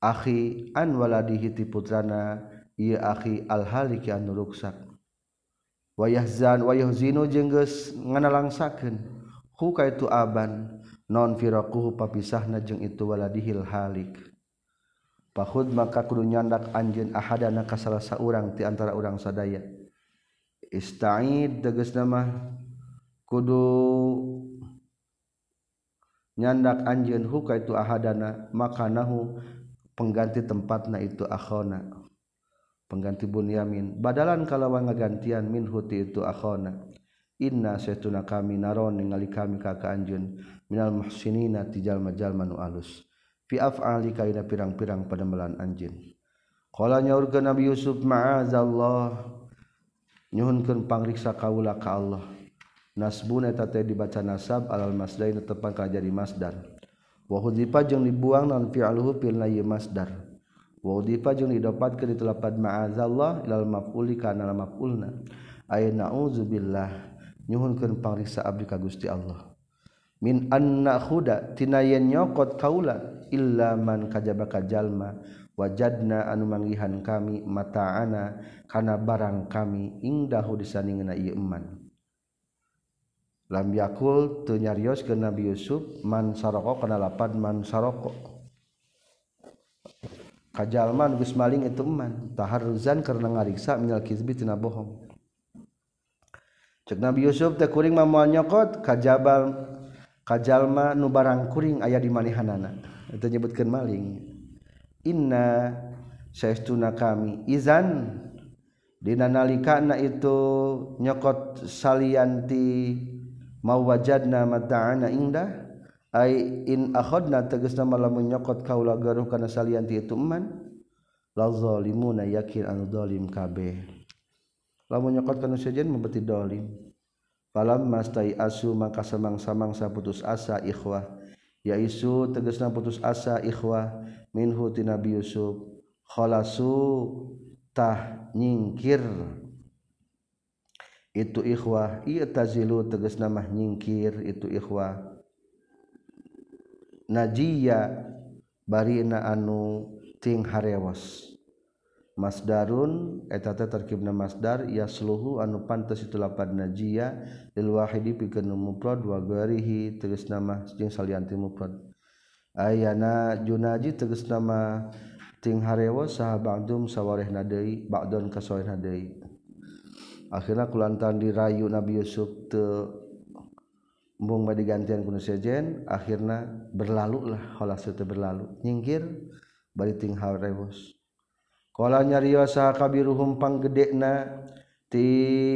akhi an waladihi ti putrana ieu akhi al haliki anu ruksak. wayahzan wayahzinu jeung geus nganalangsakeun. Hu itu aban non firaquhu papisahna jeung itu waladihil halik. Pahud maka kudu nyandak anjeun ahadana ka salah saurang ti antara urang sadaya. Ista'id tegasna nama kudu nyandak anjeun huka itu ahadana maka nahu pengganti tempatna itu akhona. pengganti Bunyamin badalan kalawan ngagantian min huti itu akhona. Inna setuna kami naron ningali kami kakak anjun minal muhsinina tijal majal manu alus. Fi af'ali kaina pirang-pirang pademelan anjin. Qala nyaurkeun Nabi Yusuf ma'azallah. Nyuhunkeun pangriksa kaula ka Allah. Nasbun eta teh dibaca nasab alal masdarin tepang ka jadi masdar. Wa hudzifa jeung dibuang nan fi'aluhu fil nayyi masdar. wadifa jeung didopat ke itu lapad ma'azallah ilal maf'uli kana la maf'ulna. Ay na'udzubillah nyuhunkeun pangriksa abdi ka Gusti Allah. Min anna khuda tina yen nyokot kaula illa man kajaba kajalma wajadna anu manggihan kami mata'ana kana barang kami indahu disandingeuna ieu iman lam yakul teu nyarios ke Nabi Yusuf man saroko kana lapad man saroko. kajalman geus maling itu man taharruzan karena ngariksa minal kizbi tina bohong. Cek Nabi Yusuf teh kuring mah moal nyokot kajabal kajalma nu barang kuring aya di manehanana eta nyebutkeun maling. Inna saestuna kami izan dina nalikana itu nyokot salianti mawajadna mata'ana indah. Ai in akhadna tegasna lamun nyokot kaula garuh kana salianti itu eman la zalimuna yakin anu zalim kabeh. Lamun nyokot kana sejen membeti zalim falam mastai asu maka samang-samang saputus asa ikhwah. Ya isu tegasna putus asa ikhwah. Minhu ti Nabi Yusuf. Khalasu tah nyingkir. Itu ikhwah. Iya tazilu tegas nama nyingkir. Itu ikhwah najiya barina anu ting harewas. Masdarun eta teh terkibna masdar yasluhu anu pantas itu lapad najiya lil wahidi pikeun mufrad wa ghairihi tegas nama jeung salianti mufrad ayana junaji tegas nama ting harewas saha ba'dum sawarehna deui ba'don kasawarehna deui. Akhirna kulantan dirayu Nabi Yusuf teu embung badi gantian kuno sejen akhirnya berlalu lah holas itu berlalu. Nyingkir bari ting harewos kala nyariwa saha kabiruhum panggedekna ti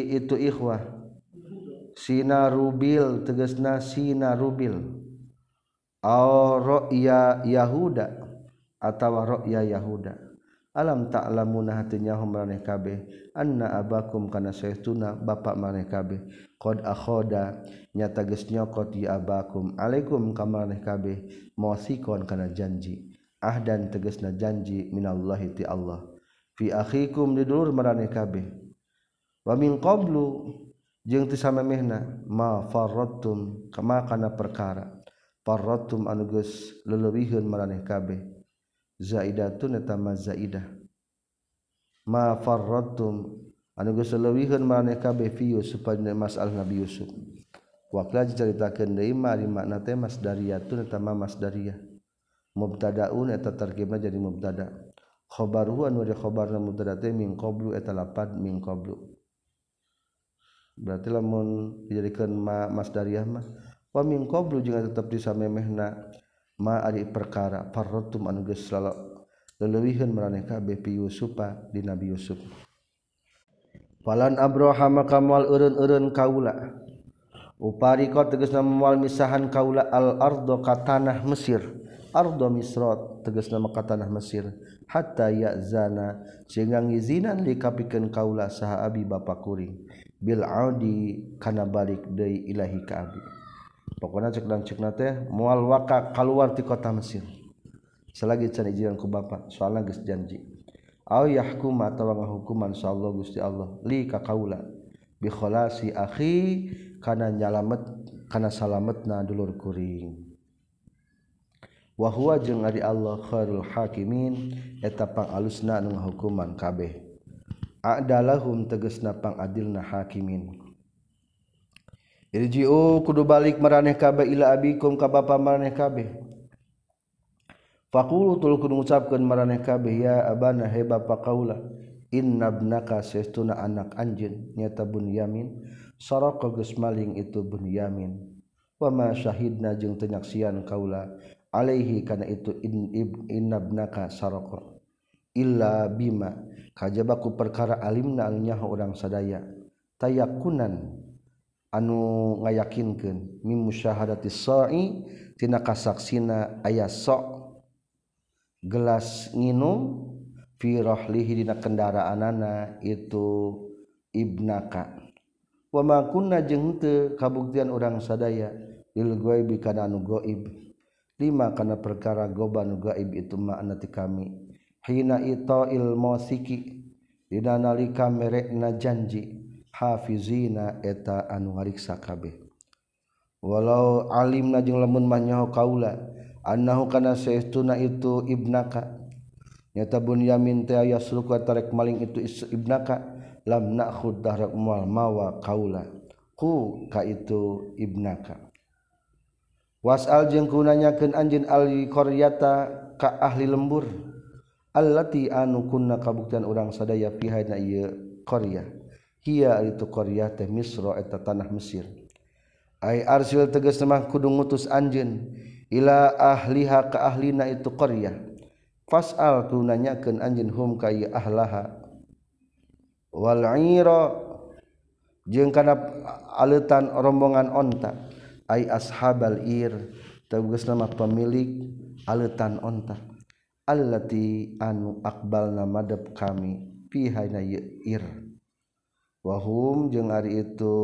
itu ikhwah. Sina rubil tegasna sina rubil. Ya Yahuda atau ya Yahuda. Alam ta'lamuna hatinya maneh kabeh. Anna abakum kana saytuna bapak maneh kabeh qad akhoda nyata geus nyokot ya abakum. Alaikum ka maneh kabeh mausikon kana janji. Ahdan tegasna janji minallahi ti Allah. Fi akhikum di dulur maneh kabeh. Wa min qablu jeung ti samemehna ma farrattum kama kana perkara. Parrotum anuges lelewihun meraneh kabeh. Zaidatun eta ma zaidah. Ma farrotum anugewihan Mas Al Nabi Yusuf. Wacaritakan makna temas dariyatun etama mas dariyah mubtadaun eta tarkibna jadi mubtada. Khobaruhu anu di khobarna mubtada teh min qablu eta lapad min qablu. Berarti lamun dijadikeun ma mas dariyah mah wa min tetap di tetep disamemehna ma ari perkara parrotum anu selalu laleuwiheun maraneka kabeh pi di Nabi Yusuf. Falan abroha maka mual urun-urun kaula. Upariko tegasna mual misahan kaula al ardo ka tanah Mesir. Ardo misrot tegasna maka tanah Mesir. Hatta ya'zana sehingga ngizinan dikapikeun kaula saha abi bapa kuring. Bil audi kana balik deui ilahi ka abi. Pokona cek dan cek teh mual waka keluar ti kota Mesir. Selagi can izin ku bapa soalna geus janji. aw yahkum atawa ngahukuman insyaallah Gusti Allah. Li ka kaula bi khalasi akhi kana nyalamet kana salametna dulur kuring. Wa huwa jeung ari Allah khairul hakimin eta pangalusna nu ngahukuman kabeh. Adalahum tegasna pangadilna hakimin. Irji'u kudu balik maraneh kabeh ila abikum ka bapa maraneh kabeh. Fakulu tul kudu mengucapkan maraneh kabeh ya abana he bapa kaula innabnaka sesuna anak anjin nyata bunyamin saraka geus maling itu bunyamin wa ma syahidna jeung teu nyaksian kaula alaihi kana itu in, innabnaka saraka illa bima kajabaku perkara alimna anyaha urang sadaya. Tayakunan anu ngayakinkeun mim musyahadati sa'i tina kasaksina aya sa' gelas nginum firohlihi dina kendaraanana itu ibnaka. Wama kunna jeung teu kabuktian urang sadaya lil ghaibi kana anu gaib lima kana perkara goba anu gaib itu makna ti kami. Hina itail masiki dina nalika merekna janji hafizina eta anu ngariksa kabeh. Walau alimna jeung lamun mah nyaho kaula annahu kana saestuna itu ibnaka. Nyata bunyamin teh yasluku tarek maling itu ibnaka. Lam nakhud dahrak mual mawa kaula. Ku ka itu ibnaka. Wasal jeung kunanyakeun anjeun ali qaryata ka ahli lembur. Allati anu kunna kabuktian urang sadaya pihana ieu qarya. Hiya itu qarya teh misra eta tanah mesir. Ai arsil tegas mah kudu ngutus anjeun. ila ahliha ka ahlina itu qaryah. Fas'al ku nanyakeun anjeun hum ka ahlaha. Wal ira jeung kana aletan rombongan onta. Ai ashabal ir tegas nama pemilik aletan onta. Allati anu akbalna madep kami pihana ir. Wahum jeung ari itu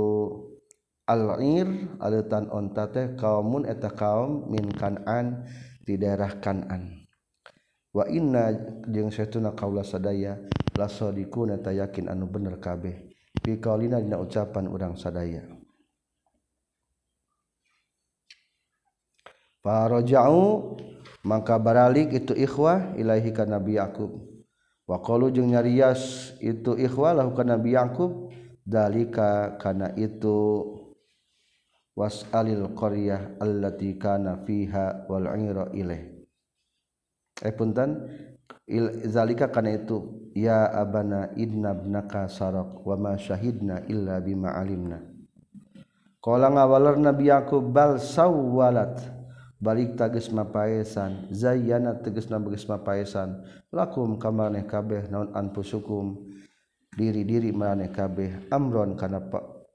Al-ir aletan onta teh kaumun eta kaum min Kan'an di daerah Kan'an. Wa inna jeung satuna kaula sadaya la sadiquna ta yakin anu bener kabeh. Fi qaulina dina ucapan urang sadaya. Faraja'u maka baralik itu ikhwah ilaihi ka Nabi Yakub. Wa qalu jeung nyarias itu ikhwah lahu ka Nabi Yakub dalika kana itu wasalil qaryah allati kana fiha wal ira ilaih. Eh punten il, zalika kana itu ya abana idna ibnaka sarak wa ma syahidna illa bima alimna. Qala ngawaler nabi yakub bal sawwalat. Balik tagis mapaesan zayyana tegesna bagis mapaesan. Lakum kamaneh kabeh naon anfusukum. Diri-diri maneh kabeh amron kana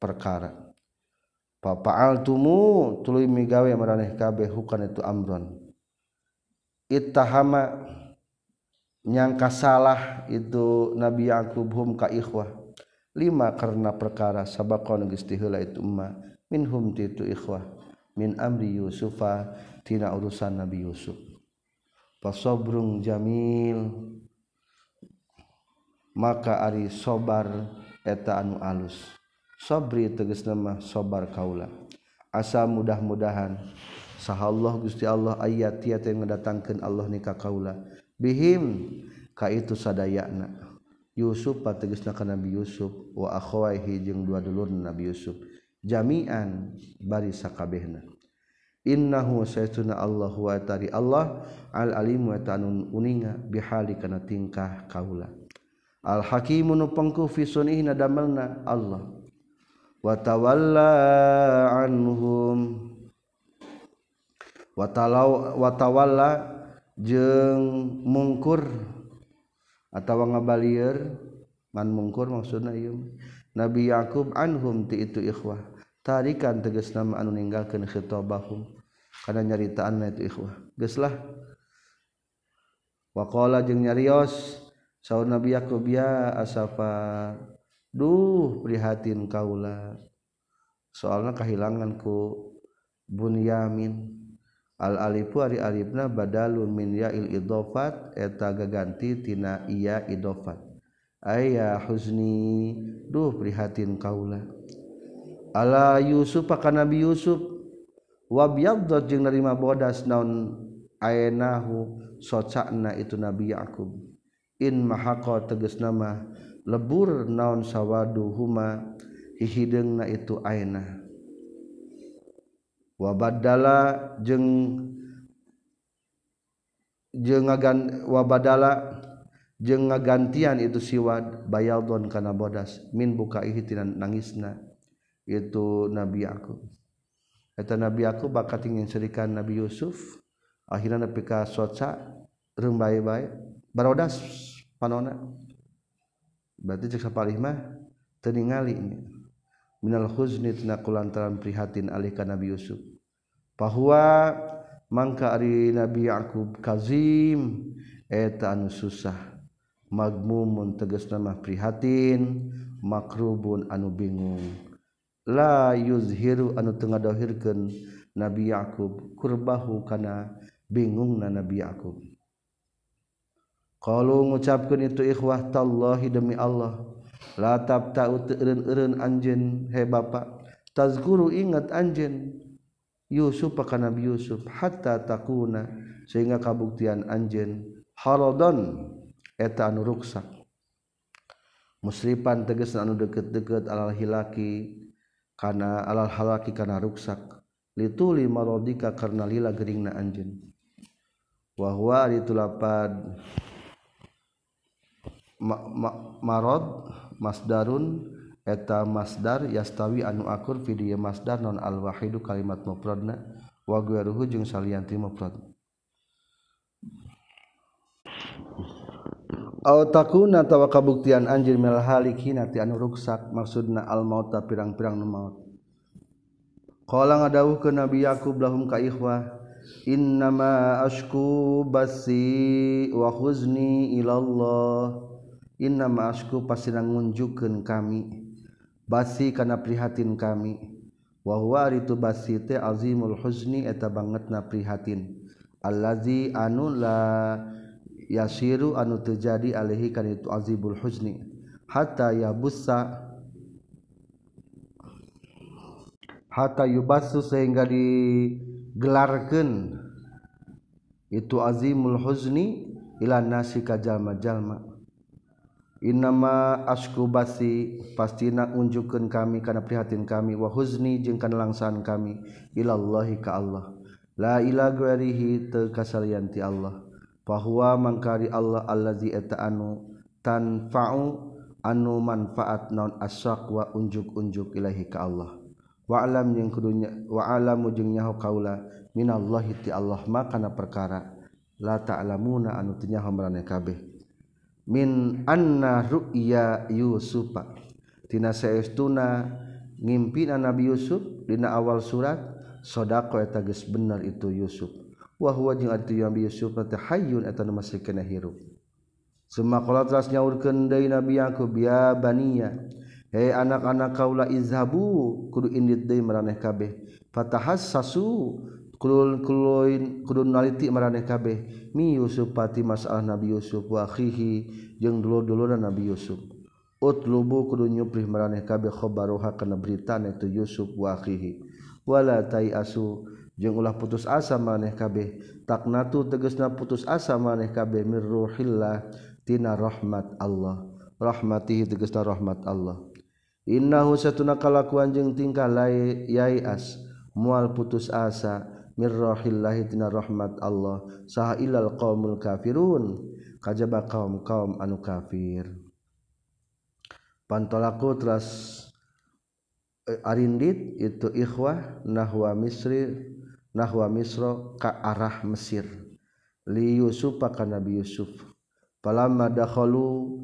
perkara. fafa'altumu tuluy migawe maraneh kabeh hukan itu amron. Ittahama nyangka salah itu Nabi Yakub hum ka ikhwah. Lima karena perkara sabaqon geus heula itu umma. Minhum ti itu ikhwah. Min amri Yusufa tina urusan Nabi Yusuf. Fasabrung jamil. Maka ari sobar eta anu alus. sobri teges nama sobar kaula. Asa mudah-mudahan. Saha Allah Gusti Allah ayat tiat yang mendatangkan Allah nikah kaula. Bihim ka itu sadayana Yusuf pategesna ka Nabi Yusuf. Wa akhwaihi jeung dua dulur Nabi Yusuf. Jami'an bari sakabehna. Innahu saytuna Allah wa tari Allah al alim wa tanun uninga bihali kana tingkah kaula. Al hakimun pengku fi sunihna damelna Allah. Wa tawalla anhum. Wa talau wa tawalla jeung mungkur atawa ngabalieur. Man mungkur maksudna ieu. Nabi Yakub anhum ti itu ikhwah. Tarikan tegas nama anu ninggalkeun khitabahum. Kana nyaritaan itu ikhwah. Geuslah. Wa qala jeung nyarios Nabi Yakub ya asafa duh prihatin kaula. Soalnya kehilangan ku bunyamin. Al alifu ari alifna badalun min ya'il idofat eta gaganti tina iya idofat. Ayah huzni duh prihatin kaula. Ala Yusuf akan Nabi Yusuf? Wabyaddat jeung nerima bodas naon ayenahu socakna itu Nabi Yakub. In mahaqa tegas nama lebur naon sawwaduhuma hihideng na itu aina. Wabadala jeung jeung ngagan wabadala jeung ngagantian itu siwad bayaldon kana bodas min buka tinan nangisna itu nabi aku eta nabi aku bakat ingin serikan nabi Yusuf akhirnya nepi ka soca rembai-bai barodas panona. berarti cek sapalih mah teningali minal huzni tina kulantaran prihatin alih ka Nabi Yusuf. Bahwa mangka ari Nabi Yakub kazim eh, eta anu susah. Magmumun tegas nama prihatin makrubun anu bingung. La yuzhiru anu tengah dohirkan Nabi Yakub kurbahu kana bingung na Nabi Yakub. kalau ngucapkan itu ikhwah tallahi demi Allah la tabta eureun-eureun anjeun. He bapa tazkuru ingat anjeun Yusuf ka Nabi Yusuf hatta takuna sehingga kabuktian anjeun haradon eta anu ruksak. Musripan tegasna anu deket-deket alal hilaki kana alal halaki kana ruksak. Lituli marodika karena lila geringna anjeun. Wa huwa ditulapad marod masdarun eta masdar yastawi anu akur video masdar non alwahidu kalimat mufradna wa ghairuhu jeung salianti mufrad. Aw takuna tawa kabuktian anjir mil anu ruksak maksudna al mauta pirang-pirang nu maut. Qala ngadawuh ke Nabi Yakub lahum ka ikhwah innama asku basi wa huzni ilallah. Inna maasku pasina ngunjukkeun kami. Basi kana prihatin kami. Wa huwa ritu basi teh azimul huzni eta bangetna prihatin. Allazi anu la yasiru anu terjadi alaihi kana itu azibul huzni hatta yabussa hatta yubasu sehingga digelarkeun itu azimul huzni ila nasi ka jalma-jalma. Inama askubasi pastina unjukkeun kami kana prihatin kami wa huzni jeung kana langsaan kami ilallahi ka Allah. La ilaha ghairihi teu kasalian ti Allah. Fahuwa mangkari Allah allazi eta anu tanfa'u anu manfaat naon asyaq wa unjuk-unjuk ilahi ka Allah. Wa alam jeung kudunya wa alamu jeung nyaho kaula minallahi ti Allah makana perkara la ta'lamuna anu teu nyaho maraneh kabeh. min anna ru'ya Yusufa. Tina saestuna ngimpina Nabi Yusuf dina awal surat sodako eta geus bener itu Yusuf. Wa huwa jeung atuh Nabi Yusuf teh hayyun eta nu masih kana hirup. Summa qala teras nyaurkeun deui Nabi Yakub ya baniya hei anak-anak kaula izhabu kudu indit deui maraneh kabeh. Fatahassasu kulunliti marane kabeh. Mi Yusuf pati masalah Nabi Yusuf wahihi jeung dulu-duluran Nabi Yusuf. Ut lubu kudu nyuprih marane kabeh khobaruha kana berita itu Yusuf wa wala tai asu jeung ulah putus asa maneh kabeh. Taknatu tegasna putus asa maneh kabeh mir tina rahmat Allah. Rahmatihi tegasna rahmat Allah. Innahu satuna kalakuan jeung tingkah lai yai as mual putus asa mirrohillahitina rahmat Allah. Sah ilal qaumul kafirun. Kajba kaum kaum anu kafir. Pantolaku teras eh, arindit itu ikhwah nahwa misri nahwa misro ka arah Mesir. Li Yusuf ka Nabi Yusuf. Palamma dakhalu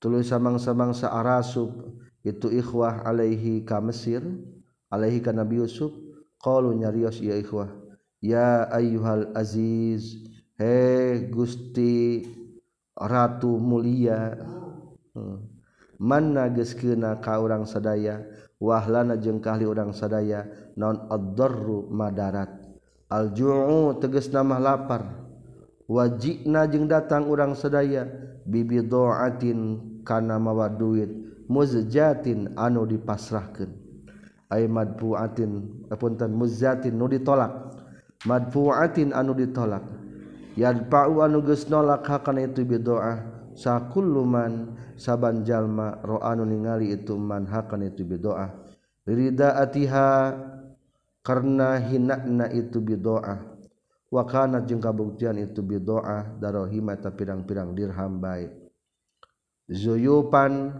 tuluy samang-samang arasub itu ikhwah alaihi ka Mesir alaihi ka Nabi Yusuf qalu nyarios ya ikhwah ya ayyuhal aziz he gusti ratu mulia. Hmm. mana geskena ka urang sadaya wahlana jeung kahli urang sadaya non ad-darru madarat. Al-ju'u nama mah lapar. Wajina jeung datang urang sadaya bibidaatin kana mawa duit muzjatin anu dipasrahkeun. Ay madbuatin apunten muzjatin nu ditolak. madfuatin anu ditolak. Yadpa'u anu geus nolak hakana itu bidoah. Sakulluman saban jalma ro anu ningali itu man hakana itu bidoah. Ridaatiha karena hinakna itu bidoah. Wa kana jeung kabuktian itu bidoah darohima ta pirang-pirang dirham baik zuyupan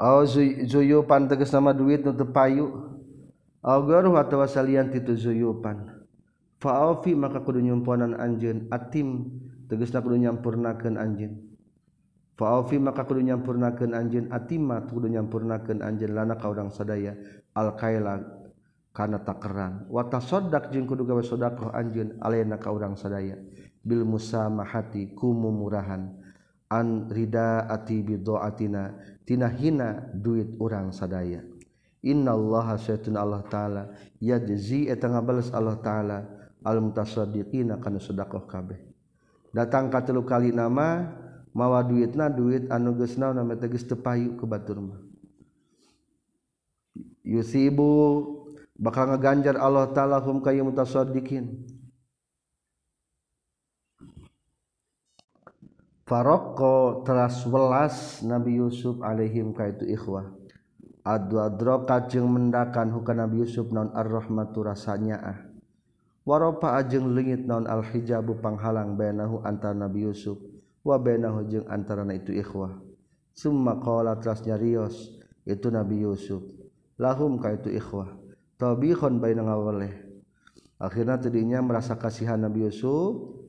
Oh zuyupan tegas nama duit nu payu Algoru atau salian titu zuyupan. Fa'afi maka kudu nyumponan anjeun atim tegasna kudu nyampurnakeun anjeun. Fa'afi maka kudu nyampurnakeun anjeun atima kudu nyampurnakeun anjeun lana ka urang sadaya alkaila kana takeran. Wa tasaddaq jeung kudu gawe sedekah anjeun alena ka urang sadaya bil musamahati kumumurahan an rida ati bidoatina tina hina duit urang sadaya. Innallaha syaitun Allah taala. Yajzi eta ngabales Allah taala. Al mutasaddiqina kana sedekah kabeh. Datang ka telu kali nama mawa duitna duit anu geus naon nama teh geus teu payu ke batur mah yusibu bakal ngaganjar Allah taala hum kayu mutasaddiqin. Faroko teras welas Nabi Yusuf alaihim kaitu ikhwah adro kacing mendakan huka Nabi Yusuf non ar-rahmatu rasanya ah waropa ajeng lengit non al-hijabu panghalang bainahu antara Nabi Yusuf wa bainahu jeung antarana itu ikhwah summa qala trasnya rios itu Nabi Yusuf lahum ka itu ikhwah tabihon baina ngawaleh akhirna tadinya merasa kasihan Nabi Yusuf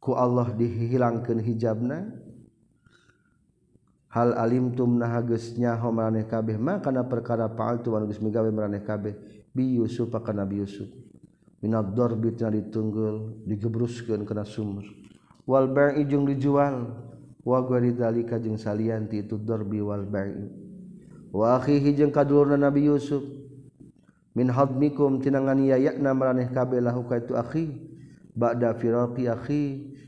ku Allah dihilangkeun hijabna hal alim tumnahagusnya hoeh kabeh? Makana perkara paal tuan gawe meraneh kabeh. Bi Yusuf akan Nabi Yusuf? Minat dorbitnya ditunggul digebruskan kena sumur. Wal bai'i jeung dijual. Wa ghairi dzalika jeung salian ti itu dorbi wal bai'i wa akhihi jeung kadulurna Nabi Yusuf. Min hadmikum tinangan yayakna maraneh kabeh lahu ka itu akhi. Ba'da firaqi akhi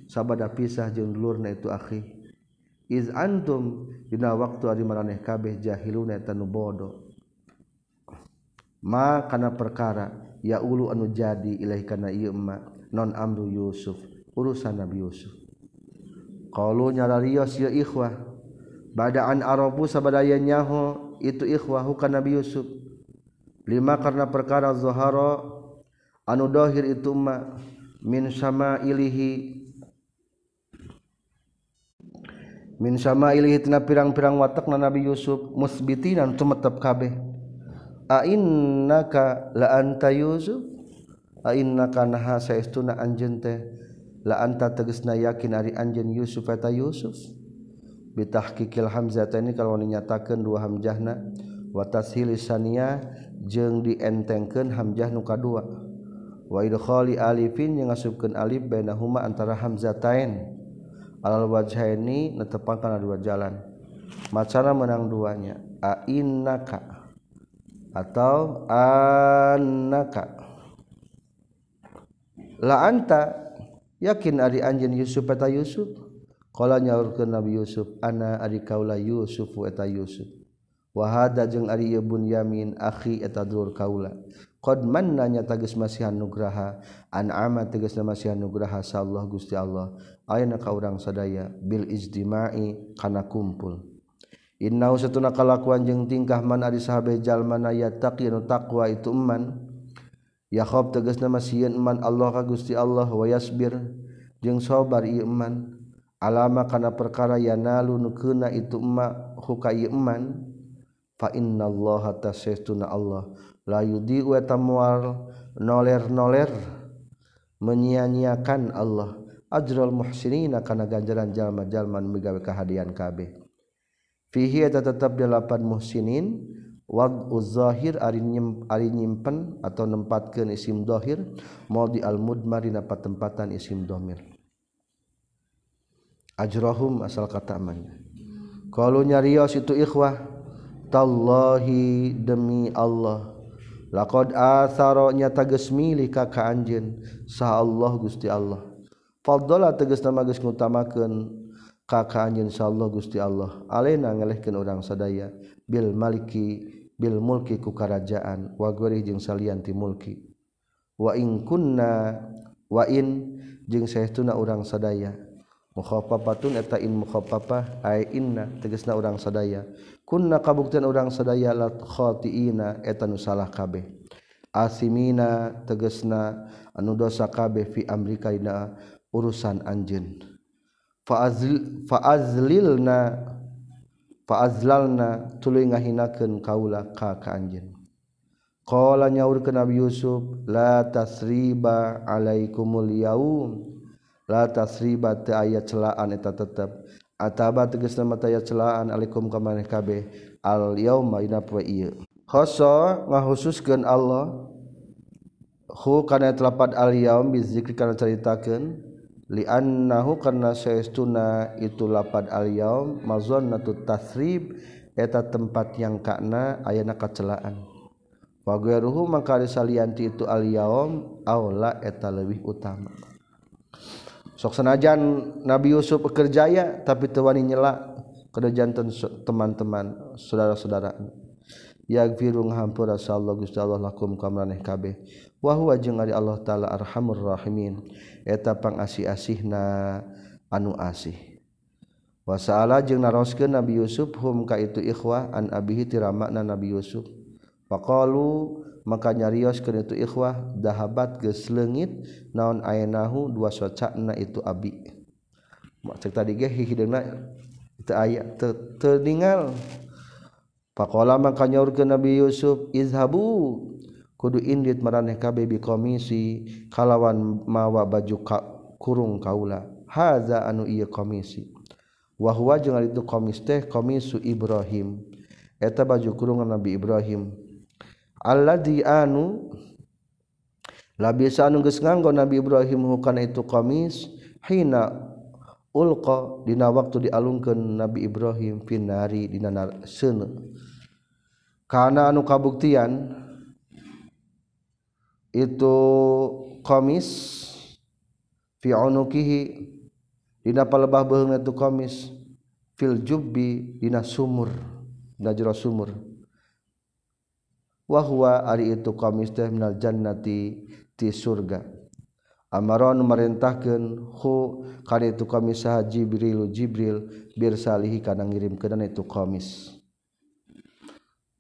sabada pisah jeung dulurna itu akhi. iz antum dina waktu ari maraneh kabeh jahiluna eta nu bodo. Ma kana perkara ya ulu anu jadi ilahi kana ieu ma non amru yusuf urusan nabi yusuf. Qalu nyararios ya ikhwah badaan arabu sabadaya nyaho itu ikhwah kana nabi yusuf. Lima karena perkara zahara anu dohir itu ma min sama ilihi min sama ilih tina pirang-pirang watak na Nabi Yusuf musbitinan tumetep kabeh. A innaka la anta Yusuf? A innaka naha saestuna anjente teh? La anta tegasna yakin ari anjen Yusuf eta Yusuf? Bitahqiqil ini kalau nyatakeun dua hamjahna wa hilisania sania jeung dientengkeun hamzah nu kadua. Wa idkhali alifin yang ngasupkeun alif bainahuma antara hamzatain alwajhaini netepan kana dua jalan. Macana menang duanya a innaka atau annaka. La anta yakin ari anjeun Yusuf eta Yusuf? Qala nyaurkeun Nabi Yusuf ana ari kaula Yusuf eta Yusuf. Wa hada jeung ari ieu Bunyamin akhi eta dulur kaula. Qad manna nya tagis masihan nugraha an'ama tegas masihan nugraha sallallahu Gusti Allah. ayeuna ka urang sadaya bil ijtimai kana kumpul. Innau satuna kalakuan jeung tingkah man ari sahabe jalma na yattaqinu taqwa itu man ya khob tegasna masieun man Allah ka Gusti Allah wa yasbir. Jeung sabar ieu man alama kana perkara yanalu nukeuna itu ma huka ieu man fa innallaha tasaytuna Allah. La yudi wa tamwal noler-noler menyia-nyiakan Allah. Ajrul muhsinina kana ganjaran jalma-jalma megawe kahadian kabeh fihi eta tetep delapan muhsinin wad uzahir ari nyim, ari nyimpen atau nempatkeun isim dohir maudi al mudmar dina tempatan isim domir. Ajrahum asal kata amanya kalau nyarios itu ikhwah tallahi demi Allah. Laqad athara nyata geus milih ka ka anjeun Allah Gusti Allah. faddola tegas nama geus ngutamakeun ka kaanjeun insyaallah Gusti Allah. Alena ngalehkeun urang sadaya. Bil maliki bil mulki ku karajaan. Wa gori jeung salian ti mulki. Wa in kunna wa in jeung saestuna urang sadaya. Mukhafafatun eta in mukhafafah ai inna tegasna urang sadaya. Kunna kabuktian urang sadaya lat khatiina eta nu salah kabeh. Asimina tegasna anu dosa kabeh fi amrika dina. urusan anjeun. Faazlil faazlilna faazlalna tuluy ngahinakeun kaula ka ka anjeun. Qala nyaurkeun nabi yusuf la tasriba alaikumul yaum. La tasriba teu aya celaan eta tetep. Ataba tegasna mata aya celaan alaikum ka maneh kabeh. Al yauma dina poe ieu. Khassa ngahususkeun Allah hu kana telapad al yaum bizikri kana caritakeun. liannahu karena saestuna itu lapad al-yaum mazannatu tasrib eta tempat yang kana ayana kacelaan. Wa ghairuhu mangka salianti itu al-yaum aula eta leuwih utama. Sok senajan Nabi Yusuf kerjaya tapi teu wani nyela kada janten teman-teman saudara-saudara yaghfiru hampura sallallahu gusti Allah lakum kamraneh kabeh. wahwa jeung ari Allah taala arhamur rahimin. Eta pangasi-asih na anu asih. Wasala jeung naroskeun Nabi Yusuf hum ka itu ikhwah an abihi tiramakna Nabi Yusuf. Faqalu maka nyarios itu ikhwah dahabat geus leungit naon ayanahu dua socakna itu abi. Cek tadi ge hihideuna teu aya teu ningal. Faqala maka nyaurkeun Nabi Yusuf izhabu kudu indit maraneh kabeh bi komisi kalawan mawa baju ka, kurung kaula. Haza anu ieu komisi. Wa huwa jeung itu komis teh komisu Ibrahim. Eta baju kurung Nabi Ibrahim. Alladzi anu labisa anu geus nganggo Nabi Ibrahim hukana itu komis hina ulqa dina waktu dialungkeun Nabi Ibrahim finari dina seuneu kana anu kabuktian itu komis fi unukihi. Dina palebah beheung itu komis. Fil jubbi dina sumur. Dina jero sumur. Wa huwa ari itu komis teh minal jannati ti surga. Amaron merintahkeun hu kana itu komis sah jibril jibril bir salihi kana ngirimkeun itu komis.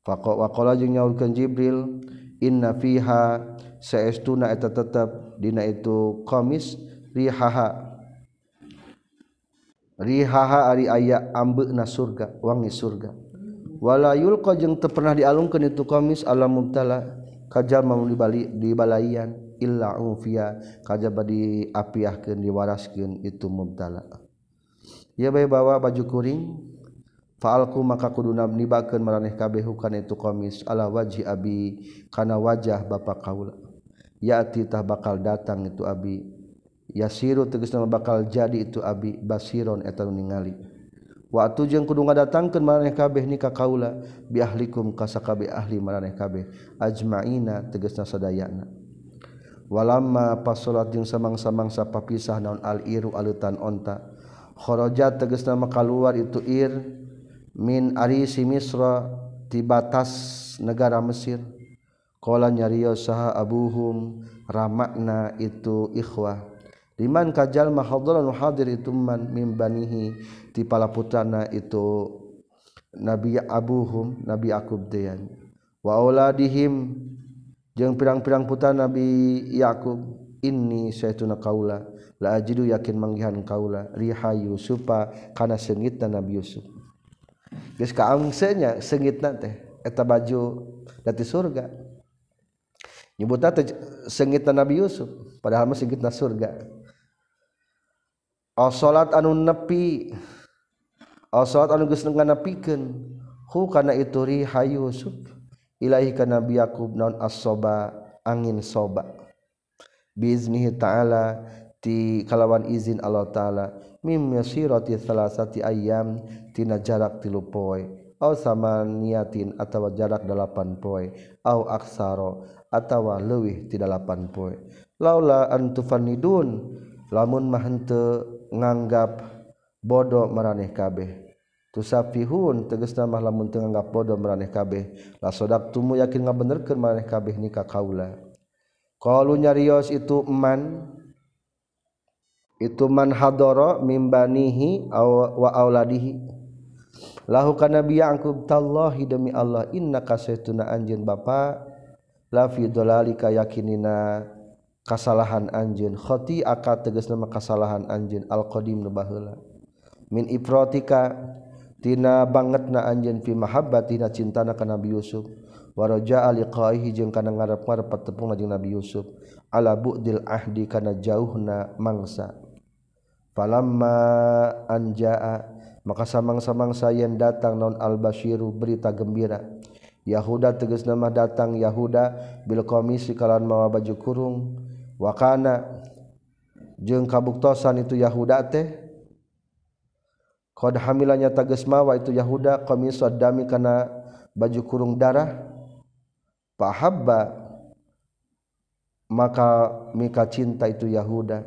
Faqala jeung nyaurkeun jibril inna fiha saestuna eta tetap dina itu komis rihaha. Rihaha ari aya ambeuna surga wangi surga. Wala yulqa jeung teu pernah dialungkeun itu komis alam mubtala kajama dibali di balaian illa ufiya kajaba diapiahkeun diwaraskeun itu mubtala. Ya bae bawa baju kuring faalku maka kudu nibakeun maraneh kabeh hukana itu komis ala wajhi abi kana wajah bapak kaula. yatitah bakal datang itu Abi. Yasiru teges nama bakal jadi itu Abi. Basiron etan ningali. Waktu jeung kudu ngadatangkeun maraneh kabeh ni ka kaula. Bi ahlikum ka sakabeh ahli maraneh kabeh. Ajmaina tegasna sadayana. Walamma pas salat jeung samang-samangsa papisah naon al iru alutan onta. Kharaja tegasna maka itu ir min arisi misra ti batas negara Mesir. Nyariyo saha abuhum ramakna itu ikhwah. Diman kajal mahadran hadir ituman mimbanihi ti pala putana itu nabi abuhum nabi akub deyan. Wa auladihim jeung pirang-pirang putra nabi yakub inni sayyiduna kaula la ajidu yakin manggihan kaula riha yusufa kana seungitna nabi yusuf. Geus kaangseunnya seungitna teh eta baju dati surga nyebutna sengit Nabi Yusuf padahal mah sengit surga. Aw salat anu nepi aw salat anu geus nepikeun hu kana itu riha Yusuf ilahi ka Nabi Yakub naon as-soba angin soba. Biiznihi ta'ala ti kalawan izin Allah taala. Mim yasirati salasati ayyam tina jarak tilu poe. Aw samaniatin atawa jarak delapan poe. Au aksaro atawa lewih tidak lapan poe laula antufanidun lamun mah nganggap bodoh maraneh kabeh. Tusafihun tegasna mah lamun teu nganggap bodoh maraneh kabeh. La tumu yakin ngabenerkeun maraneh kabeh nikah kaula. Qalu nyarios itu eman itu man hadara mimbanihi wa auladihi. Lahu kana bi'angkub tallahi demi Allah innaka saytuna anjeun bapa lafidolika yakinina kasalahan anjun khoti aka teges nama kasalahan anjun alqadim nu baheula. Min iprotika,tina banget na anjen fi mahabbatina cintana ka Nabi Yusuf. Waraja aliqaihi jeung kana ngarep-ngarep tepung jeung Nabi Yusuf. Ala bu'dil ahdi kana jauhna mangsa. Falamma anjaa maka samang-samang sayen datang non al-basyiru berita gembira Yahuda tegas nama datang Yahuda bil komisi kalan mawa baju kurung. Wakana jeung kabuktosan itu Yahuda teh. Qad hamilanya tegas mawa itu Yahuda komis dami kana baju kurung darah. Pahabba maka mika cinta itu Yahuda.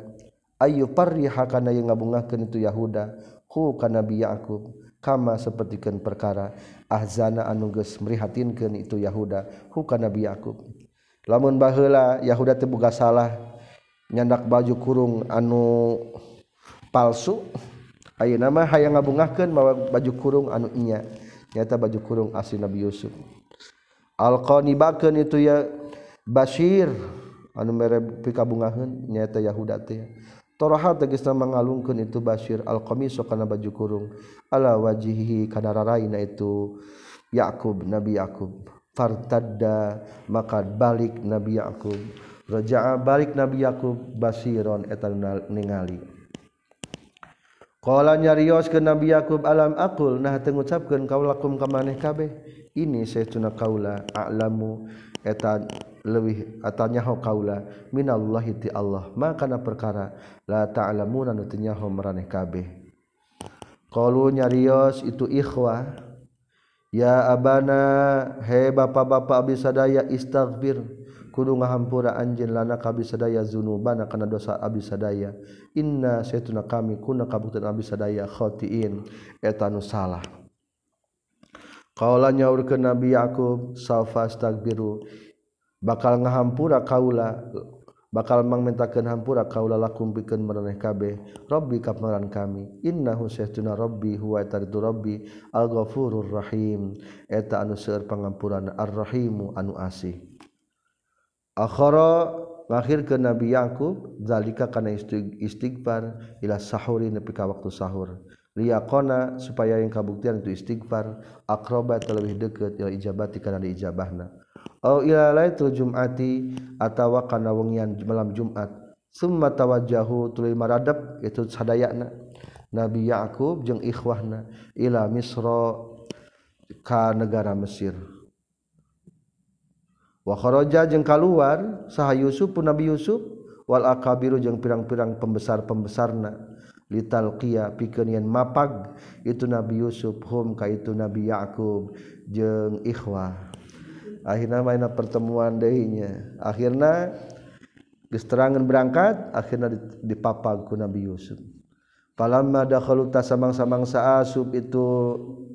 Ayu parriha kana yang ngabungakeun itu Yahuda. Hu kana Nabi Yakub kama sapertikeun perkara ahzana anuges merihatinkeun itu Yahuda. Hukana Nabi Yakub. Lamun baheula Yahuda teu boga salah nyandak baju kurung anu palsu ayeuna mah hayang ngabungahkeun mawa baju kurung anu inya. Nyata baju kurung asli Nabi Yusuf. Alqanibakeun itu ya Basir anu mere pikabungaheun nyata Yahuda teh. Toroha tegisna mangalungkeun itu Bashir al-qamisu kana baju kurung. Ala wajihi kana raraina itu Yakub Nabi Yakub fartadda maka balik Nabi Yakub raja'a balik Nabi Yakub basiron eta ningali. Qala nyarios ke Nabi Yakub alam aqul? Nah teu ngucapkeun kaula kum ka maneh kabeh? Ini saytuna kaula a'lamu etan lebih atanyaho kaula minallah ti Allah makana perkara la ta'lamuna nu teu nyaho maraneh kabeh. Qalu nyarios itu ikhwah ya abana he bapak-bapak abdi sadaya istaghfir kudu ngahampura anjeun lana ka abdi sadaya zunubana kana dosa abdi sadaya inna saytuna kami kuna kabuktian abdi sadaya khotiin. Eta nu salah. Kaula nyaurkeun Nabi Yakub saufastaghfiru bakal ngahampura kaula bakal mangmentakeun hampura kaula lakum pikeun maraneh kabeh. Robbi ka pangeran kami. Innahu sayyiduna rabbi huwa taridu rabbi al-ghafurur rahim. Eta anu seueur pangampuran ar-rahimu anu asih. Akhara ngakhir ke Nabi Yakub zalika kana istighfar ila sahuri nepi ka waktu sahur. liyakona supaya yang kabuktian itu istighfar akrobat terlebih dekat ila ijabati karena diijabahna. Au ila laitul jumati atawa kana wengian malam jumat. Summa tawajjahu tuluy maradab itu sadayana nabi yaqub jeung ikhwahna ila misra ka negara mesir. Wa kharaja jeung kaluar saha yusuf pun nabi yusuf wal akabiru jeung pirang-pirang pembesar-pembesarna. lital Qiya piken yen mapag itu Nabi Yusuf hum ka itu Nabi Yakub jeung ikhwah. Akhirnya mainna pertemuan dehnya akhirnya gesterangan berangkat akhirnya dipapag ku Nabi Yusuf. Palamma dakhalu tasamang-samang saasub itu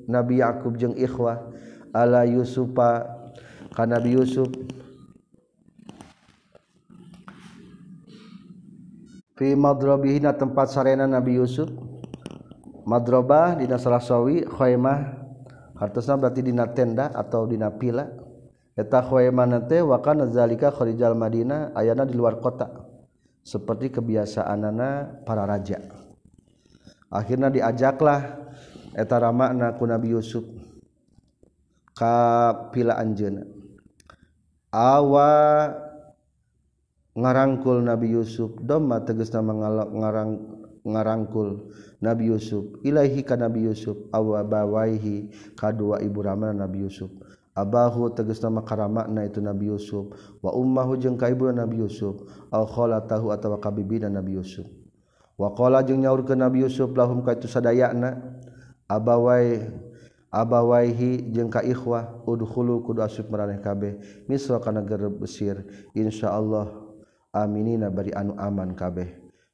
Nabi Yakub jeung ikhwah. Ala Yusufa ka Nabi Yusuf fi madrobihina tempat sarena Nabi Yusuf. Madrobah dina salasawi khaymah hartosna berarti dina tenda atau dina pila. Eta khaymah nate wa kana zalika kharijal madinah ayana di luar kota. Seperti kebiasaanana para raja. Akhirnya diajaklah eta ramana ku Nabi Yusuf. Ka pila anjeuna awa ngarangkul Nabi Yusuf. Doma tegesna mengalok ngarang ngarangkul Nabi Yusuf. Ilaihi ka Nabi Yusuf. Awabawaihi kadua ibu ramana Nabi Yusuf. Abahu tegesna makaramakna itu Nabi Yusuf. Wa ummahu jeung ka ibu Nabi Yusuf. Al khalatahu atawa kabibina Nabi Yusuf. Wa qala jeung nyaurkeun Nabi Yusuf lahum ka itu sadayana abawai abawaihi jeung ka ikhwah udkhulu kudu asup maraneh kabeh. Misra kana negara Mesir. Insyaallah aminina bari anu aman kabeh.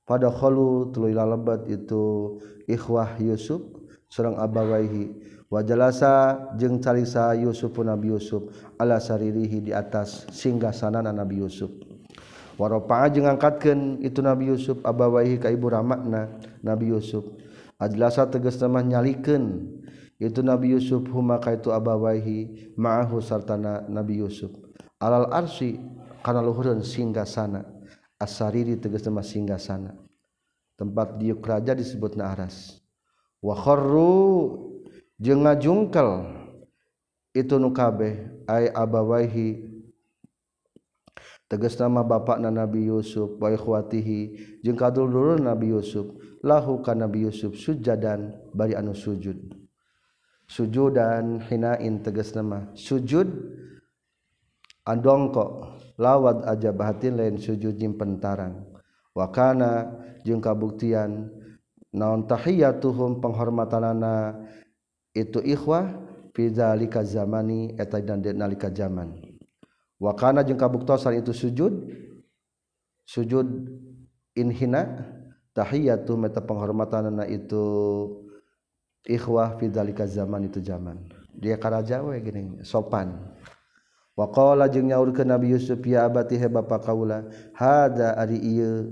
Pada khalu tuluy lebat itu ikhwah Yusuf sareng abawaihi wajalasa jeung carisa Yusuf Nabi Yusuf ala saririhi di atas singgah sanana Nabi Yusuf. Waropa'a jeung ngangkatkeun itu Nabi Yusuf abawaihi ka ibu ramakna Nabi Yusuf. Ajlasa tegas mah nyalikeun itu Nabi Yusuf huma ka itu abawaihi ma'ahu sartana Nabi Yusuf. Alal arsi kana luhurun singgasana asariri tegas nama singgasana tempat diuk raja disebut na aras wa kharru jeung ngajungkel itu nu kabeh ay abawaihi. Tegas nama bapak na Nabi Yusuf wa ikhwatihi. Jeung kadulur Nabi Yusuf. Lahu ka Nabi Yusuf sujadan bari anu sujud. Sujudan hinain tegas nama. Sujud adongko lawat aja bahatin lain sujud jim pentarang wakana jeung kabuktian naon tahiyatuhum penghormatanana itu ikhwah fi zalika zamani eta dan nalika zaman. Wakana jeung kabuktosan itu sujud sujud inhina tahiyatu meta penghormatanna itu ikhwah fi dzalika zaman itu zaman. Dia karaja we gini sopan Wakola jeung nyaur ke Nabi Yusuf ya abati he bapa kaula hada ari ieu?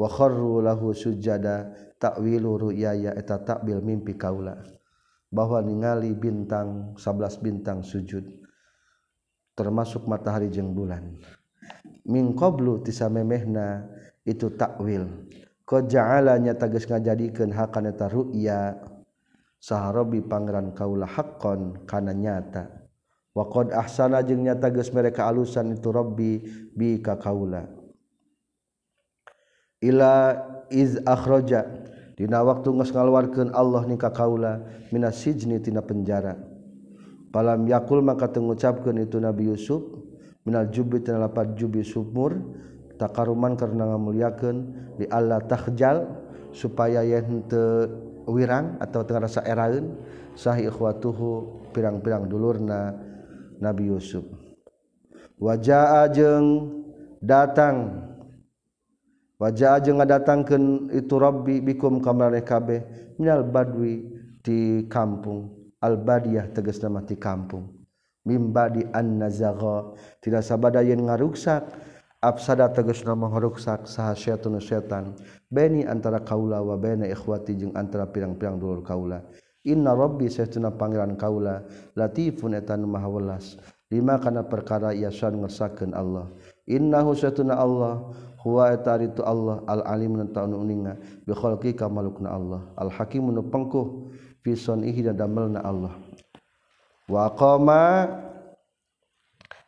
Wa kharru lahu sujada ta'wilu ru'yaya eta takbil mimpi kaula. Bahwa ningali bintang 11 bintang sujud termasuk matahari jeung bulan. Min qablu tisamemehna itu takwil qad ja'alanya ngajadikeun hakan eta ru'ya. Saharobi pangeran kaula haqqan kana nyata. waqad ahsana jeung nyata geus mereka alusan itu Rabbi bi ka kaula. Ila iz akhraja dina waktu geus ngaluarkeun Allah ni ka kaula minas sijni tina penjara. Falam yakul maka teu ngucapkeun itu Nabi Yusuf minal jubi tina lapat jubi sumur takaruman karena ngamuliakeun di Allah takhjal supaya yen teu wirang atau teu rasa eraeun sahi ikhwatuhu pirang-pirang dulurna Nabi Yusuf. Wajah ajeng datang. Wajah ajeng ngadatangkeun itu Rabbi bikum kamareh kabeh minal badwi di kampung. Al badiyah tegas nama di kampung. Mimba di an nazagha. Tidak sabada yen ngaruksak. Absada tegas nama ngaruksak saha syaitan syaitan. Bani antara kaula wa baina ikhwati jeung antara pirang-pirang dulur kaula. Inna Rabbi seuna Pangeran Kaula latifun etan mahawelas lima kana perkara yasan ngersakeun Allah. Innahu satuna Allah. Huwa eta itu Allah al alim nan uninga bi khalqi kamalukna Allah. Al hakim nu pengkuh. Ihi dan damelna Allah. Wa qama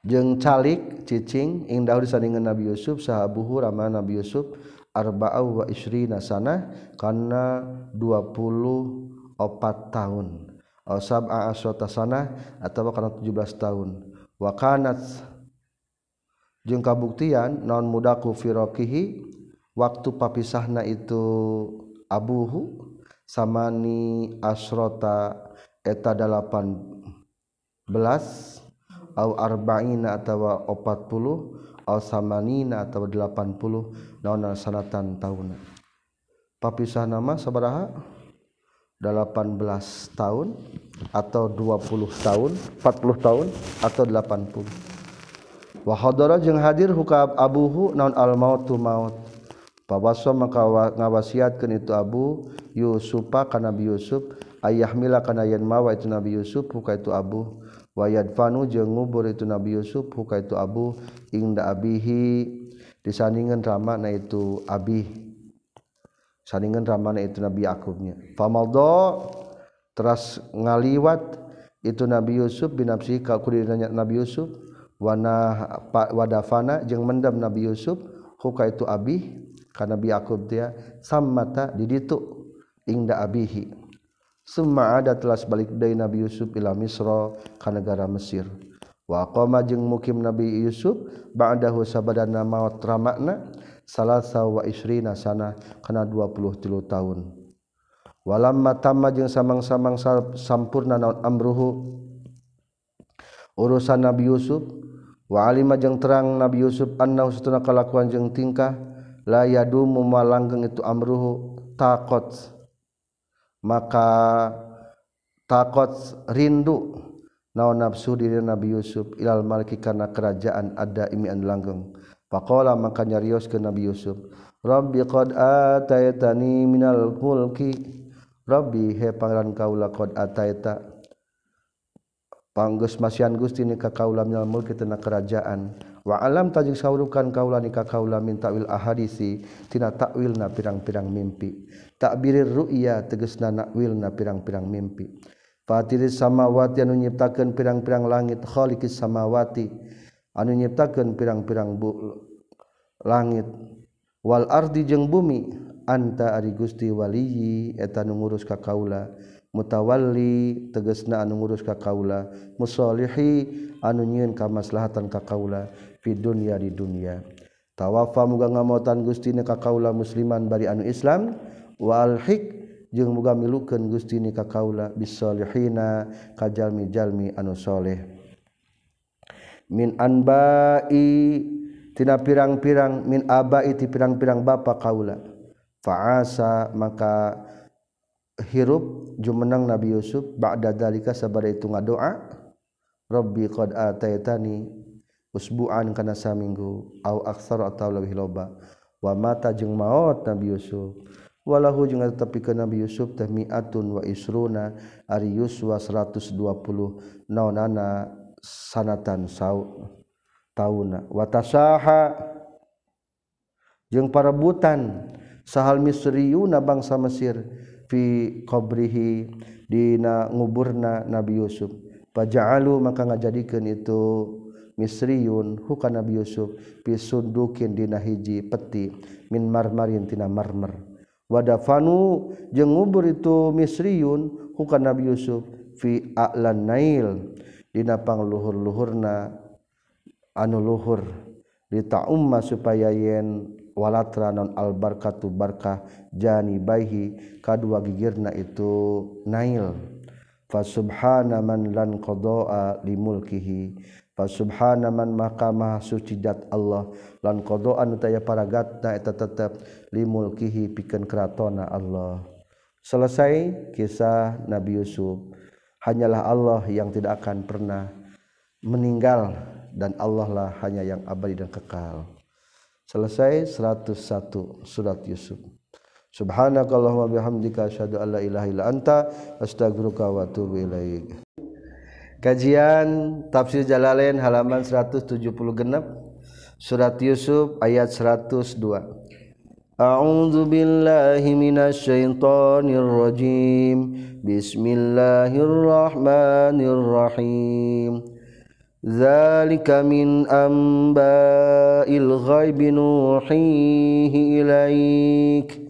jeung calik cicing indah dahulu sandingan Nabi Yusuf sahabuhu rama Nabi Yusuf arba'au wa isrina sana kana 20 opat tahun. Osab asrota sana atau karena 17 tahun. Wakanat jeung kabuktian non mudaku firokihi waktu papisahna itu abuhu samani asrota eta dalapan belas au arba'ina atawa opat puluh au samanina atau delapan puluh naon sanatan tahun. Papisah nama sabaraha? 18 tahun atau 20 tahun 40 tahun atau 80 wahadara jeung hadir hukab abuhu naon al mautu maut. Pawaso maka ngawasiatkeun itu abu yusufa ka nabi yusuf ayah mila kana yen mawa itu nabi yusuf huka itu abu. Wa yadfanu jeung ngubur itu nabi yusuf huka itu abu. Ingda abihi disandingan rama na itu abih. saningan ramana itu Nabi Yakubnya. Famaldo teras ngaliwat itu Nabi Yusuf bin Absi kakudirnya Nabi Yusuf wana wadafana jeung mendam Nabi Yusuf huka itu abih ka Nabi Yakub dia sammata di ditu ingda abihi. Summa ada telas balik dari Nabi Yusuf ila Misra ka negara Mesir. Wa qama jeung mukim Nabi Yusuf ba'dahu sabadana maut ramakna salasa wa isrina sana kana 23 tahun. Walamma tamma jeung samang-samang sampurna naon amruhu? Urusan Nabi Yusuf. Wa alima jeung terang Nabi Yusuf annahu satuna kalakuan jeung tingkah la yadumu malanggeng itu amruhu? Takot. Maka takot rindu naon nafsu diri Nabi Yusuf ilal maliki kana kerajaan ada imi an langgeng. Faqala maka nyarios ke Nabi Yusuf. Rabbi qad ataitani minal mulki. Rabbi he pangeran kaula qad ataita. Panggeus masian Gusti ni ka kaula minal mulki tina kerajaan. Wa alam tajik saurukan kaula ni ka kaula min ta'wil ahadisi tina ta'wilna pirang-pirang mimpi. Takbirir ru'ya tegasna nakwilna pirang-pirang mimpi. Fatiris samawati anu nyiptakeun pirang-pirang langit khaliqis samawati anu nyiptakan pirang-pirang bu langit. Wal ardi jeung bumi anta ari Gusti Waliyi eta nu ngurus ka kaula. Mutawalli tegesna anu ngurus ka kaula. Musolihi anu nyieun kamaslahatan ka kaula. Fi dunya di dunya. Tawafa muga ngamotan Gusti ka kaula musliman bari anu Islam. Wal hik jeung muga milukeun Gusti ka kaula. Bisolihina kajalmi jalmi anu soleh. Min anba'i tina pirang-pirang. Min abai ti pirang-pirang bapa kaula. Fa'asa maka hirup jumenang Nabi Yusuf ba'da dalika sabar itu ngadoa Rabbi qad ataitani usbuan kana saminggu au aksar atau lebih loba. Wa mata jeung maut Nabi Yusuf. Walahu jeung tetepikeun Nabi Yusuf teh mi'atun wa isruna ari yuswa 120 naonana sanatan sau tauna. Watasaha jeung parebutan sahal misriuna bangsa Mesir fi qabrihi dina nguburna Nabi Yusuf. Faja'alu maka ngajadikeun itu misriun hukana Nabi Yusuf fi sundukin dina hiji peti min marmarin tina marmer. Wadafanu jeung ngubur itu misriun hukana Nabi Yusuf fi a'lan nail. dinapang luhur-luhurna anu luhur dita Umma supaya yen walatra non albarkatu barkah jani baihi kadua gigirna itu nail. Fa subhana man lan qadaa li mulkihi. Fa subhana man maka suci zat Allah. Lan qadaa nu taya paragatna eta tetep li mulkihi pikeun kratona Allah. Selesai kisah Nabi Yusuf. Hanyalah Allah yang tidak akan pernah meninggal dan Allah lah hanya yang abadi dan kekal. Selesai 101 surat Yusuf. Subhanakallahumma bihamdika asyhadu an la ilaha illa anta astaghfiruka wa atubu ilaik. Kajian Tafsir Jalalain halaman 170 genep Surat Yusuf ayat 102 أعوذ بالله من الشيطان الرجيم. بسم الله الرحمن الرحيم. ذلك من أنباء الغيب نوحيه إليك.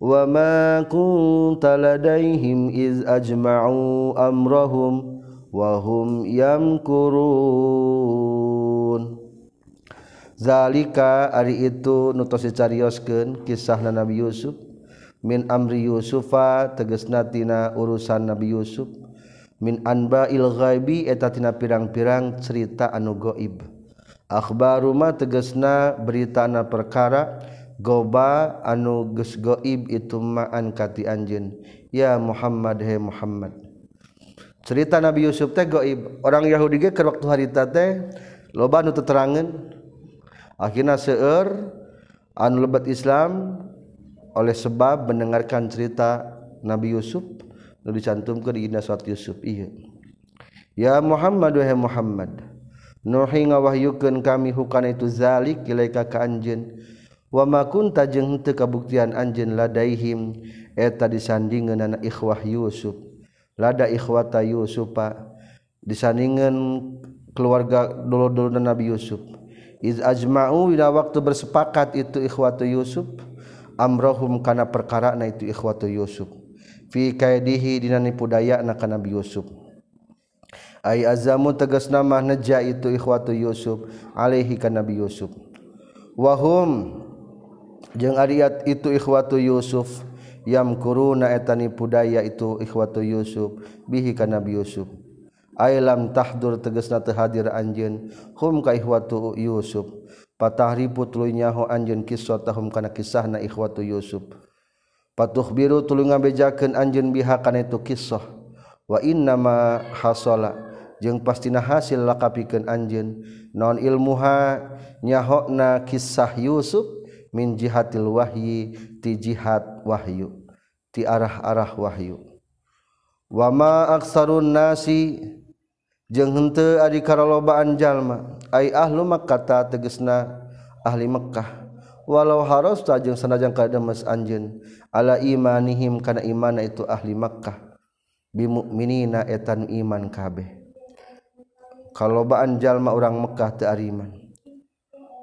وما كنت لديهم إذ أجمعوا أمرهم وهم يمكرون. zalika ari itu nutosi carioskeun kisahna Nabi Yusuf. Min amri Yusufa tegesnatina urusan Nabi Yusuf. Min anba il ghaibi eta tina pirang-pirang cerita anu gaib akhbaruma tegesna berita na perkara goba anu geus gaib itu ma'an kati anjeun. Ya Muhammad he Muhammad. Cerita Nabi Yusuf teh gaib orang Yahudi ge keur waktu harita teh loba nu teterangan akhirnya seueur anu lebat Islam oleh sebab mendengarkan cerita Nabi Yusuf nu dicantumkeun di dina surat Yusuf iya Ya Muhammad wahai Muhammad Nuhi ngawahyukeun kami hukana itu zalik ilaika ka anjeun. Wa ma kunta jeung teu kabuktian anjeun ladaihim eta disandingeunana ikhwah Yusuf. Lada ikhwata Yusufa disandingan keluarga dulur-dulurna Nabi Yusuf. Iz ajma'u ila waktu bersepakat itu ikhwatu Yusuf amrohum kana perkara na itu ikhwatu Yusuf. Fi kaidihi dina nipu na kana Nabi Yusuf. Ay azamu tegas nama neja itu ikhwatu Yusuf alaihi kana Nabi Yusuf. Wahum jeung ariat itu ikhwatu Yusuf yamkuruna etani budaya itu ikhwatu Yusuf bihi ka Nabi Yusuf Aylam tahdur tegesna teu hadir anjeun. Hum ka ihwatu Yusuf. Patahribu tuluy nyaho anjeun kisah tahum kana kisahna ihwatu Yusuf. Patuh biru tuluy ngabejakeun anjeun biha kana itu kisah. Wa inna ma hasala jeung pastina hasil lakapikeun anjeun. Non ilmuha nyahona kisah Yusuf min jihatil wahyi ti jihad wahyu ti arah-arah wahyu. Wama aksarun nasi jeung henteu ari karolobaan jalma ai ahlu makkata tegesna ahli Mekkah. Walau haros tajeng sanajan kademes anjeun ala imanihim kana imana itu ahli Makkah. Bimukminina etan iman kabeh. Kalobaan jalma orang Mekkah teu ariman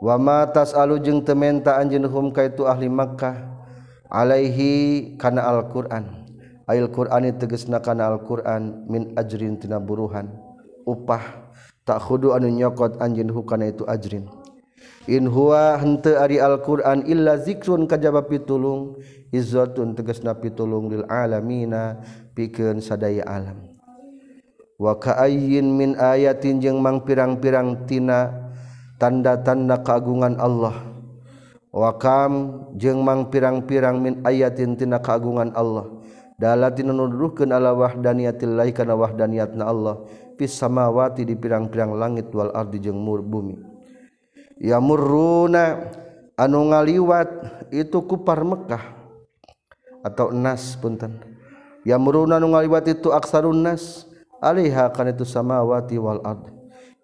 wa ma tasalu jeung teu menta anjeun hum ka itu ahli Makkah alaihi kana Al-Qur'an. Ayil Qur'ani tegesna kana Al-Qur'an min ajrin tina buruhan. upah. Tak khudu anu nyokot anjin hukana itu ajrin. In huwa henteu ari alquran illa zikrun kajaba pitulung izzatun tegasna pitulung lil alamina pikeun sadaya alam. Wa ka'ayyin min ayatin jeung mang pirang-pirang tina tanda-tanda keagungan Allah. Wakam jeung mang pirang-pirang min ayatin tina keagungan Allah. Dalatin nuduhkeun ala wahdaniyatillah kana wahdaniyatna Allah. pis samawati di pirang-pirang langit wal ardi jeung mur bumi. Yamurruna anu ngaliwat itu kupar Mekkah atau nas punten. Yamurruna anu ngaliwat itu aksarun nas. Alaiha kan itu samawati wal ardi.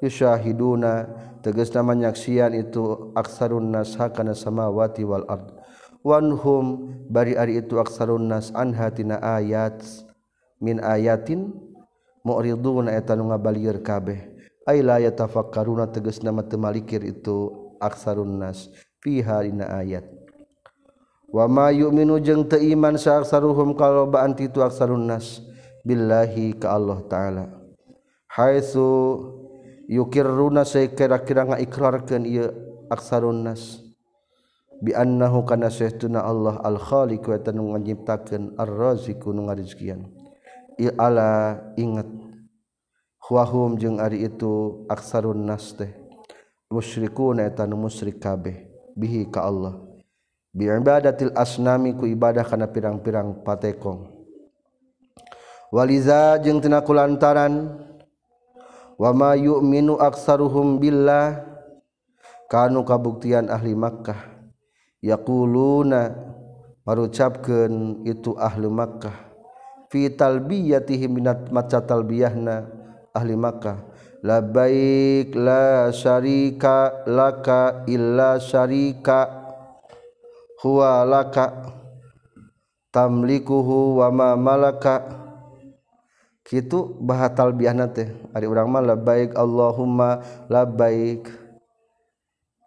Yusyahiduna tegas nama nyaksian itu aksarun nas hakana samawati wal ardi. Wanhum bari ari itu aksarun nas anha tina ayat min ayatin mu'ridun eta nu ngabalieur kabeh. Ay la yatafakkaruna tegasna teu malikir itu aksarun nas fiha dina ayat. Wa ma yu'minu jeung teu iman sa aksaruhum kalobaan itu aksarun nas billahi ka Allah taala. Haitsu yukirruna sakira-kira ngaikrarkeun ieu aksarun nas bi annahu kana sayyiduna Allah al khaliq wa tanu ngajiptakeun ar-raziqu nu ngarizkian. ala ingat. Wahum jeung ari itu aksarun nas teh. Musyrikuna eta nu musyrik kabeh. Bihi ka Allah. Bi ibadatil asnami ku ibadah kana pirang-pirang patekong. Waliza jeung tina kulantaran wa ma yu'minu aksaruhum billah. Kanu kabuktian ahli Makkah. Yaquluna marucapkeun itu ahli Makkah. Fi talbiyatihim minat maca talbiyahna ahli Makkah. La baik la syarika laka illa syarika. Huwa laka. Tamlikuhu wa ma malaka. Kitu baha talbiyahna teh. Ari urang mah labbaik Allahumma labbaik.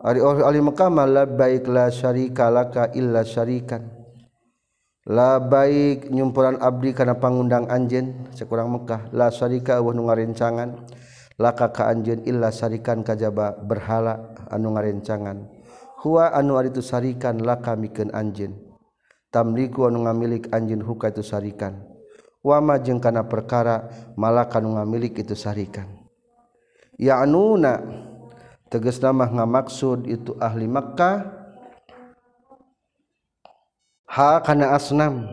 Ari ahli Makkah mah labbaik la syarika laka illa syarikan la baik nyumpuran abdi kana pangundang anjeun sekurang Mekkah la syarika eueuh nu ngarencangan. Laka ka anjeun illa sarikan kajaba berhala anu ngarencangan. Huwa anu ari tu sarikan laka mikeun anjeun. Tamliku anu ngamilik anjeun huka itu sarikan wama jeung kana perkara malaka anu ngamilik itu sarikan ya anuna tegasna mah ngamaksud itu ahli Mekkah. ha kana asnam?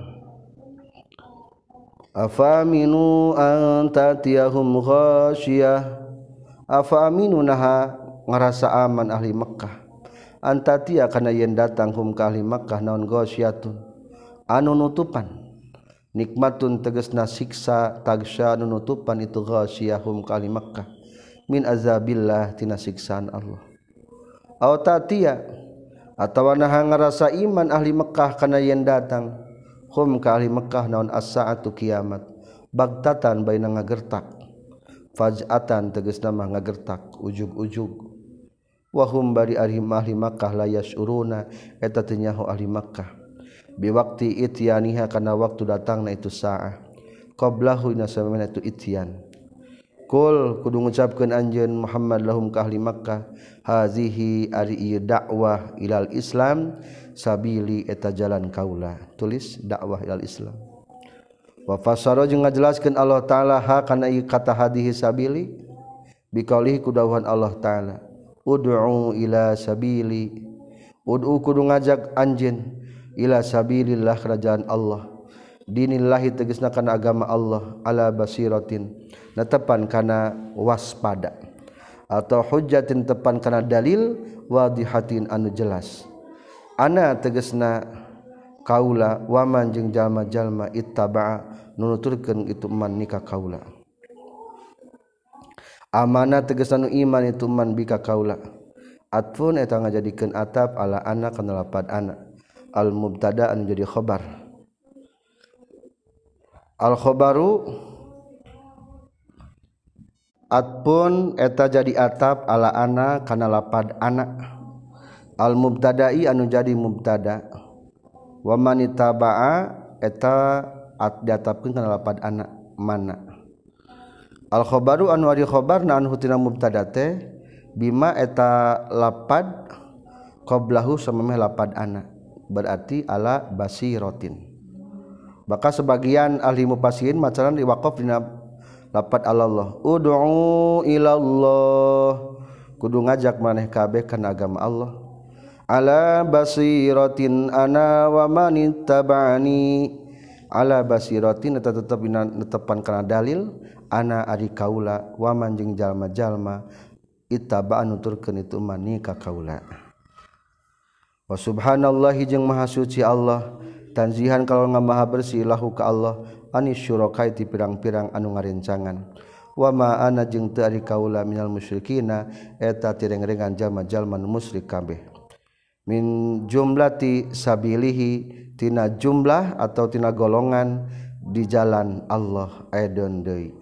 Afaminu an tatiyahum ghasyah afaminu naha ngarasa aman ahli Mekkah. Antatia kana yen datang hum ka ahli Mekkah naon ghasyatun anu nutupan. Nikmatun tegasna siksa tagsya anu nutupan itu ghasyahum ka ahli Mekkah. Min azabillah tina siksaan Allah. Aw tatia atawa naha ngarasa iman ahli Mekkah kana yen datang. Hum ka ahli Mekkah naon as-saatu kiamat. Bagtatan baina ngagertak. Faj'atan tegas nama ngagertak. Ujug-ujug wa hum bari ahli ahli Mekkah la yasuruna eta teu nyaho ahli Mekkah biwakti ityaniha kana waktu datangna itu saah. Qablahu nasamana itu ityan. Kul kudu ngucapkeun anjeun Muhammad lahum ka ahli Makkah. Hazihi ari ieu dakwah ilal Islam sabili eta jalan kaula. Tulis dakwah ilal Islam. Wa fasara jeung ngajelaskeun Allah taala ha kana ieu kata hadihi sabili? Biqaulih ku dawuhan Allah taala ud'u ila sabili ud'u kudu ngajak anjeun ila sabilillah kerajaan Allah. Dinillahi tegasna kana agama Allah ala basiratin. tepan karena waspada atau hujatin tepan karena dalil wadihatin anu jelas. Ana tegesna kaula waman jeung jalma-jalma ittaba nunuturkeun itu man nikah kaula. Amanah tegesan iman itu man bika kaula. Atfun eta ngajadikeun atap ala anak kana lapad anak al mubtada anu jadi khobar. Al khobaru atpun eta jadi atap ala anak kana lapad anak al mubtada'i anu jadi mubtada. Wa man ittaba'a eta at diatapkeun kana lapad anak mana. Al khabaru anu ari khabarna anu tina mubtada teh bima eta lapad qablahu samemeh lapad anak berarti ala basiratin maka sebagian ahli mufassirin macaran diwaqaf dina lapat Allah udhu ilallah. Kudu ngajak maneh kabeh kana agama Allah. Ala basiratin ana wa manittabani ala basiratin eta tetep netepan kana dalil. Ana ari kaula wa man jeung jalma-jalma ittaba nuturkeun itu mani ka kaula. Wa subhanallahi jeung maha suci Allah. Tanzihan kalau ngamaha bersih lahu ka Allah. anis syurokai ti pirang-pirang anu ngarencangan wama ana jeung teu ari kaula minal musyrikina eta tireng-rengan jalma-jalma musyrik kabeh. Min jumlati sabilihi tina jumlah atau tina golongan di jalan Allah aidon deui.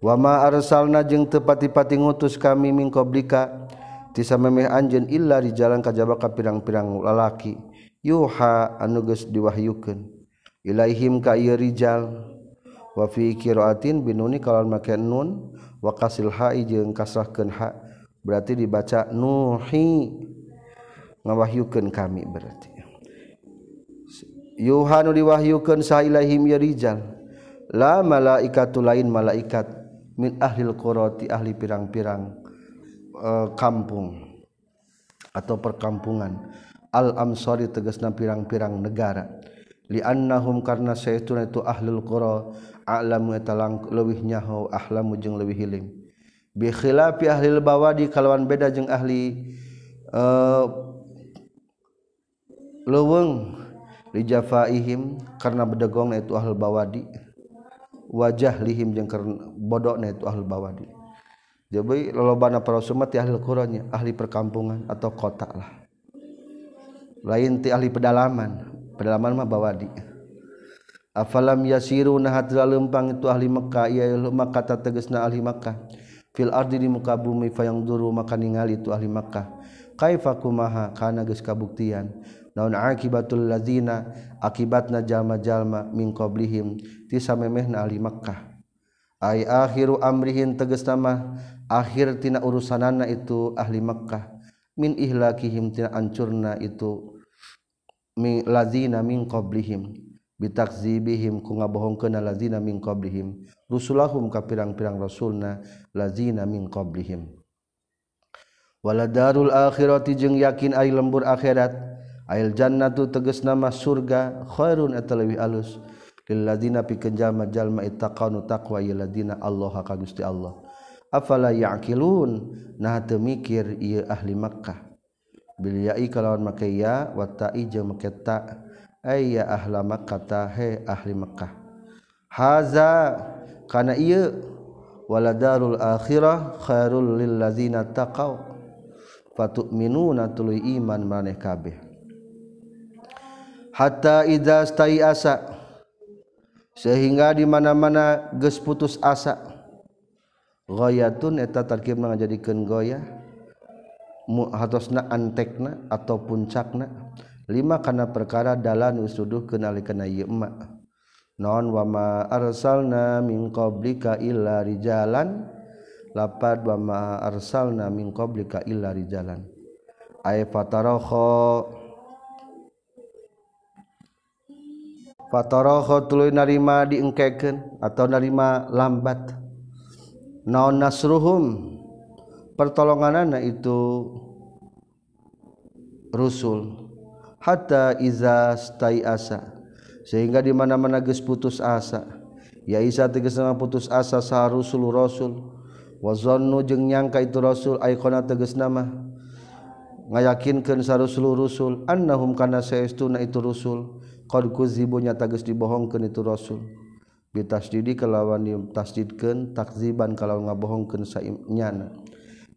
Wama arsalna jeung teu pati-pati ngutus kami min qablika ti samemeh anjeun illa di jalan kajaba ka pirang-pirang lalaki. Yuha anu geus diwahyukeun. ilaihim ka ieu rijal. Wa fi qiraatin binuni kalau make nun wa kasil ha'i jeung kasrahkeun ha. Berarti dibaca nuhi ngawahyukeun kami berarti. Yuhanu diwahyukeun sa ilaihim ya rijal. La malaikatu lain malaikat min ahlil qurati ahli pirang-pirang uh, kampung atau perkampungan. Al amsari tegasna pirang-pirang negara. Liannahum karena sayyiduna itu ahlul qura a'lamu etalang leuwih nyaho ahlamu jeung leuwih hilim bi khilafi ahlil bawadi kalawan beda jeung ahli uh, leuweung li jafaihim karena bedegong itu ahlul bawadi. Wajah lihim jeung bodokna itu ahlul bawadi. Jadi lolobana para sumat ahli Qurannya ahli perkampungan atau kota lah. Lain ti ahli pedalaman pedalaman mah bawadi afalam yasiru nahatla lempang itu ahli Mekkah ya maka kata tegesna ahli Mekkah fil ardi di muka bumi fayang duru maka ningali itu ahli Mekkah kaifa kumaha? Kana geus kabuktian. Naon akibatul ladzina akibatna jalma-jalma min qablihim. Ti samemehna ahli Mekkah ay akhiru amrihin tegesna mah. Akhir tina urusanana itu ahli Mekkah min ihlakihim tina ancurna itu mi lazina min qablihim bitakzibihim ku ngabohongkeun lazina min qablihim. Rusulahum ka pirang-pirang rasulna lazina min qablihim. Waladarul akhirati jeung yakin ari lembur akhirat. Ail jannatu tegasna mah surga khairun eta leuwih alus. Lil ladina pikeun jalma jalma ittaqanu taqwa ieu ladina Allah ka Gusti Allah. Afala yaqilun? Nah teu mikir ieu ahli Makkah. Bil ya'i kalawan make ya. Wa ta'i jeung make ta ay ya ahla Makkah ta he ahli Makkah. Haza kana ieu? Waladarul akhirah khairul lil ladzina taqaw. Fatu'minuna tuluy iman maneh kabeh. Hatta idza asa sehingga di mana-mana geus putus asa goyatun eta tarkib ngajadikeun goyah muhatosna antekna atau puncakna lima kana perkara dalan usuduh kenali kena yemak non wama arsalna min qablika illa rijalan. Lapad wama arsalna min qablika illa rijalan. Ay fatarakha fatarakha tuluy narima diengkeken atau narima lambat. Naon nasruhum. pertolonganana itu rusul. Hatta iza stai asa. Sehingga di mana-mana geus putus asa. Ya isa tegasna putus asa sa rusul rasul. Wa zannu jeung nyangka itu rasul aikona tegas nama. Ngayakinkeun sa rusul rusul annahum kana saestuna itu rusul. Qad kuzibu nyata geus dibohongkeun itu rasul. Bitasdidi kalawan tasdidkeun takziban kalau ngabohongkeun saimnya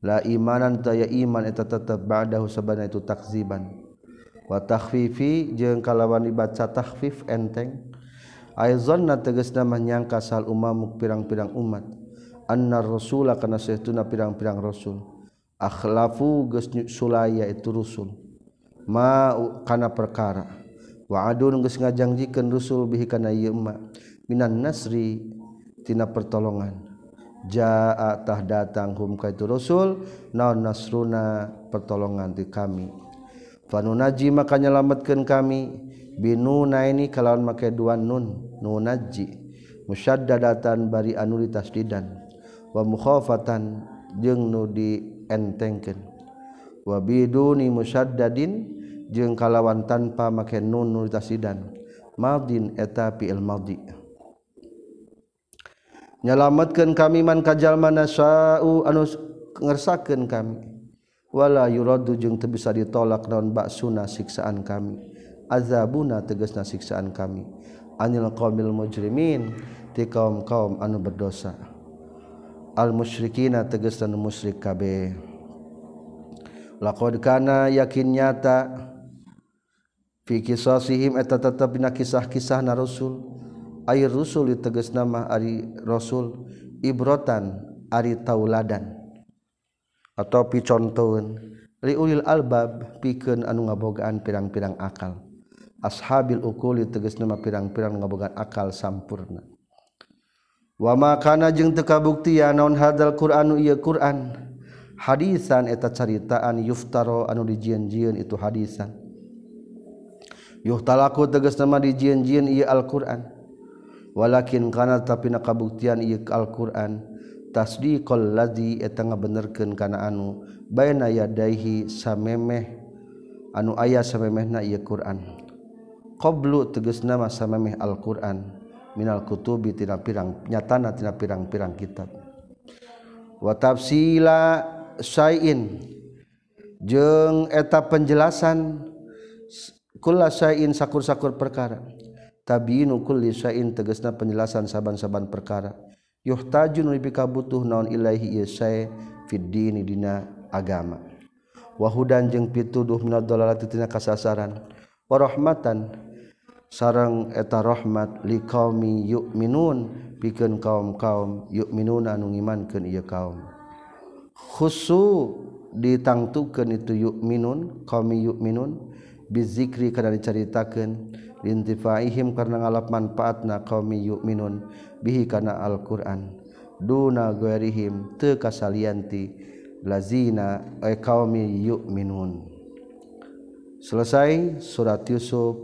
la imanan taya iman eta tetap ba'dahu sabana itu takziban. Wa takhfifi jeung kalawan dibaca takhfif enteng. Aizanna tegasna mah nyangka sal umam pirang-pirang umat. Anna rasula kana sahtuna pirang-pirang rasul. Akhlafu geus sulaya itu rusul. Ma kana perkara. Wa'adun geus ngajangjikeun rusul bihi kana ieu ma. Minan nasri tina pertolongan. jaatah datang humka itu rasul naon nasruna pertolongan ti kami. Fanunaji maka nyelametkeun kami binuna ini kalawan make dua nun nunaji musyaddadatan bari anu ditasdidan wa mukhafatan jeung nu dientengkeun wa biduni musyaddadin jeung kalawan tanpa make nun nu ditasdidan madin eta fi'il madhi. nyalamatkan kami man kajal mana sau anu ngersakan kami. Wala yuradu jeung teu bisa ditolak naon baksuna siksaan kami. Azabuna tegasna siksaan kami. Anil qaumil mujrimin ti kaum kaum anu berdosa. Al musyrikina tegasna musyrik kabeh. Laqad kana yakin nyata fi kisasihim eta tetep dina kisah-kisah na rasul. air Rasul teges nama Ari Rasul ibrotan Ari tauladan. Atau picontoun liulil albab pikeun anu ngabogaan pirang-pirang akal. Ashabil ukuli teges nama pirang-pirang ngabogaan akal sampurna. Wama kana jeung teu kabuktian naon hadal Qur'anu ieu Qur'an? Hadisan eta caritaan yuftaro anu dijieun-jieun itu hadisan. Yuhtalaku teges nama dijieun-jieun ieu Al-Qur'an. walakin kana tapi na kabuktian ieu Al-Qur'an tasdiqal ladzi eta ngabenerkeun kana anu baina yadaihi samemeh anu aya samemehna ieu Quran. Qablu tegasna samemeh Al-Qur'an minal kutubi tina pirang nyatana tina pirang-pirang kitab. Wa tafsila syai'in jeung eta penjelasan kula sayin sakur-sakur perkara. tabiinu kulli syai'in tegasna penjelasan saban-saban perkara. Yuhtajun lebih kabutuh naon ilaihi yasai fid dini dina agama. Wahudan jeung pituduh minad dalalati tina kasasaran. Wa rahmatan sareng eta rahmat liqaumi yu'minun pikeun kaum-kaum yu'minuna anu ngimankeun ieu kaum. Khusu ditangtukeun itu yu'minun qaumi yu'minun bizikri kana dicaritakeun lintifaihim karena ngalap manfaat na qaumi yu'minun. Bihi kana Alquran. Duna ghairihim te kasalianti lazina ay qaumi yu'minun. Selesai surat Yusuf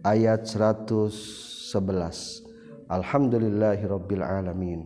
ayat 111 Alhamdulillahirabbil alamin.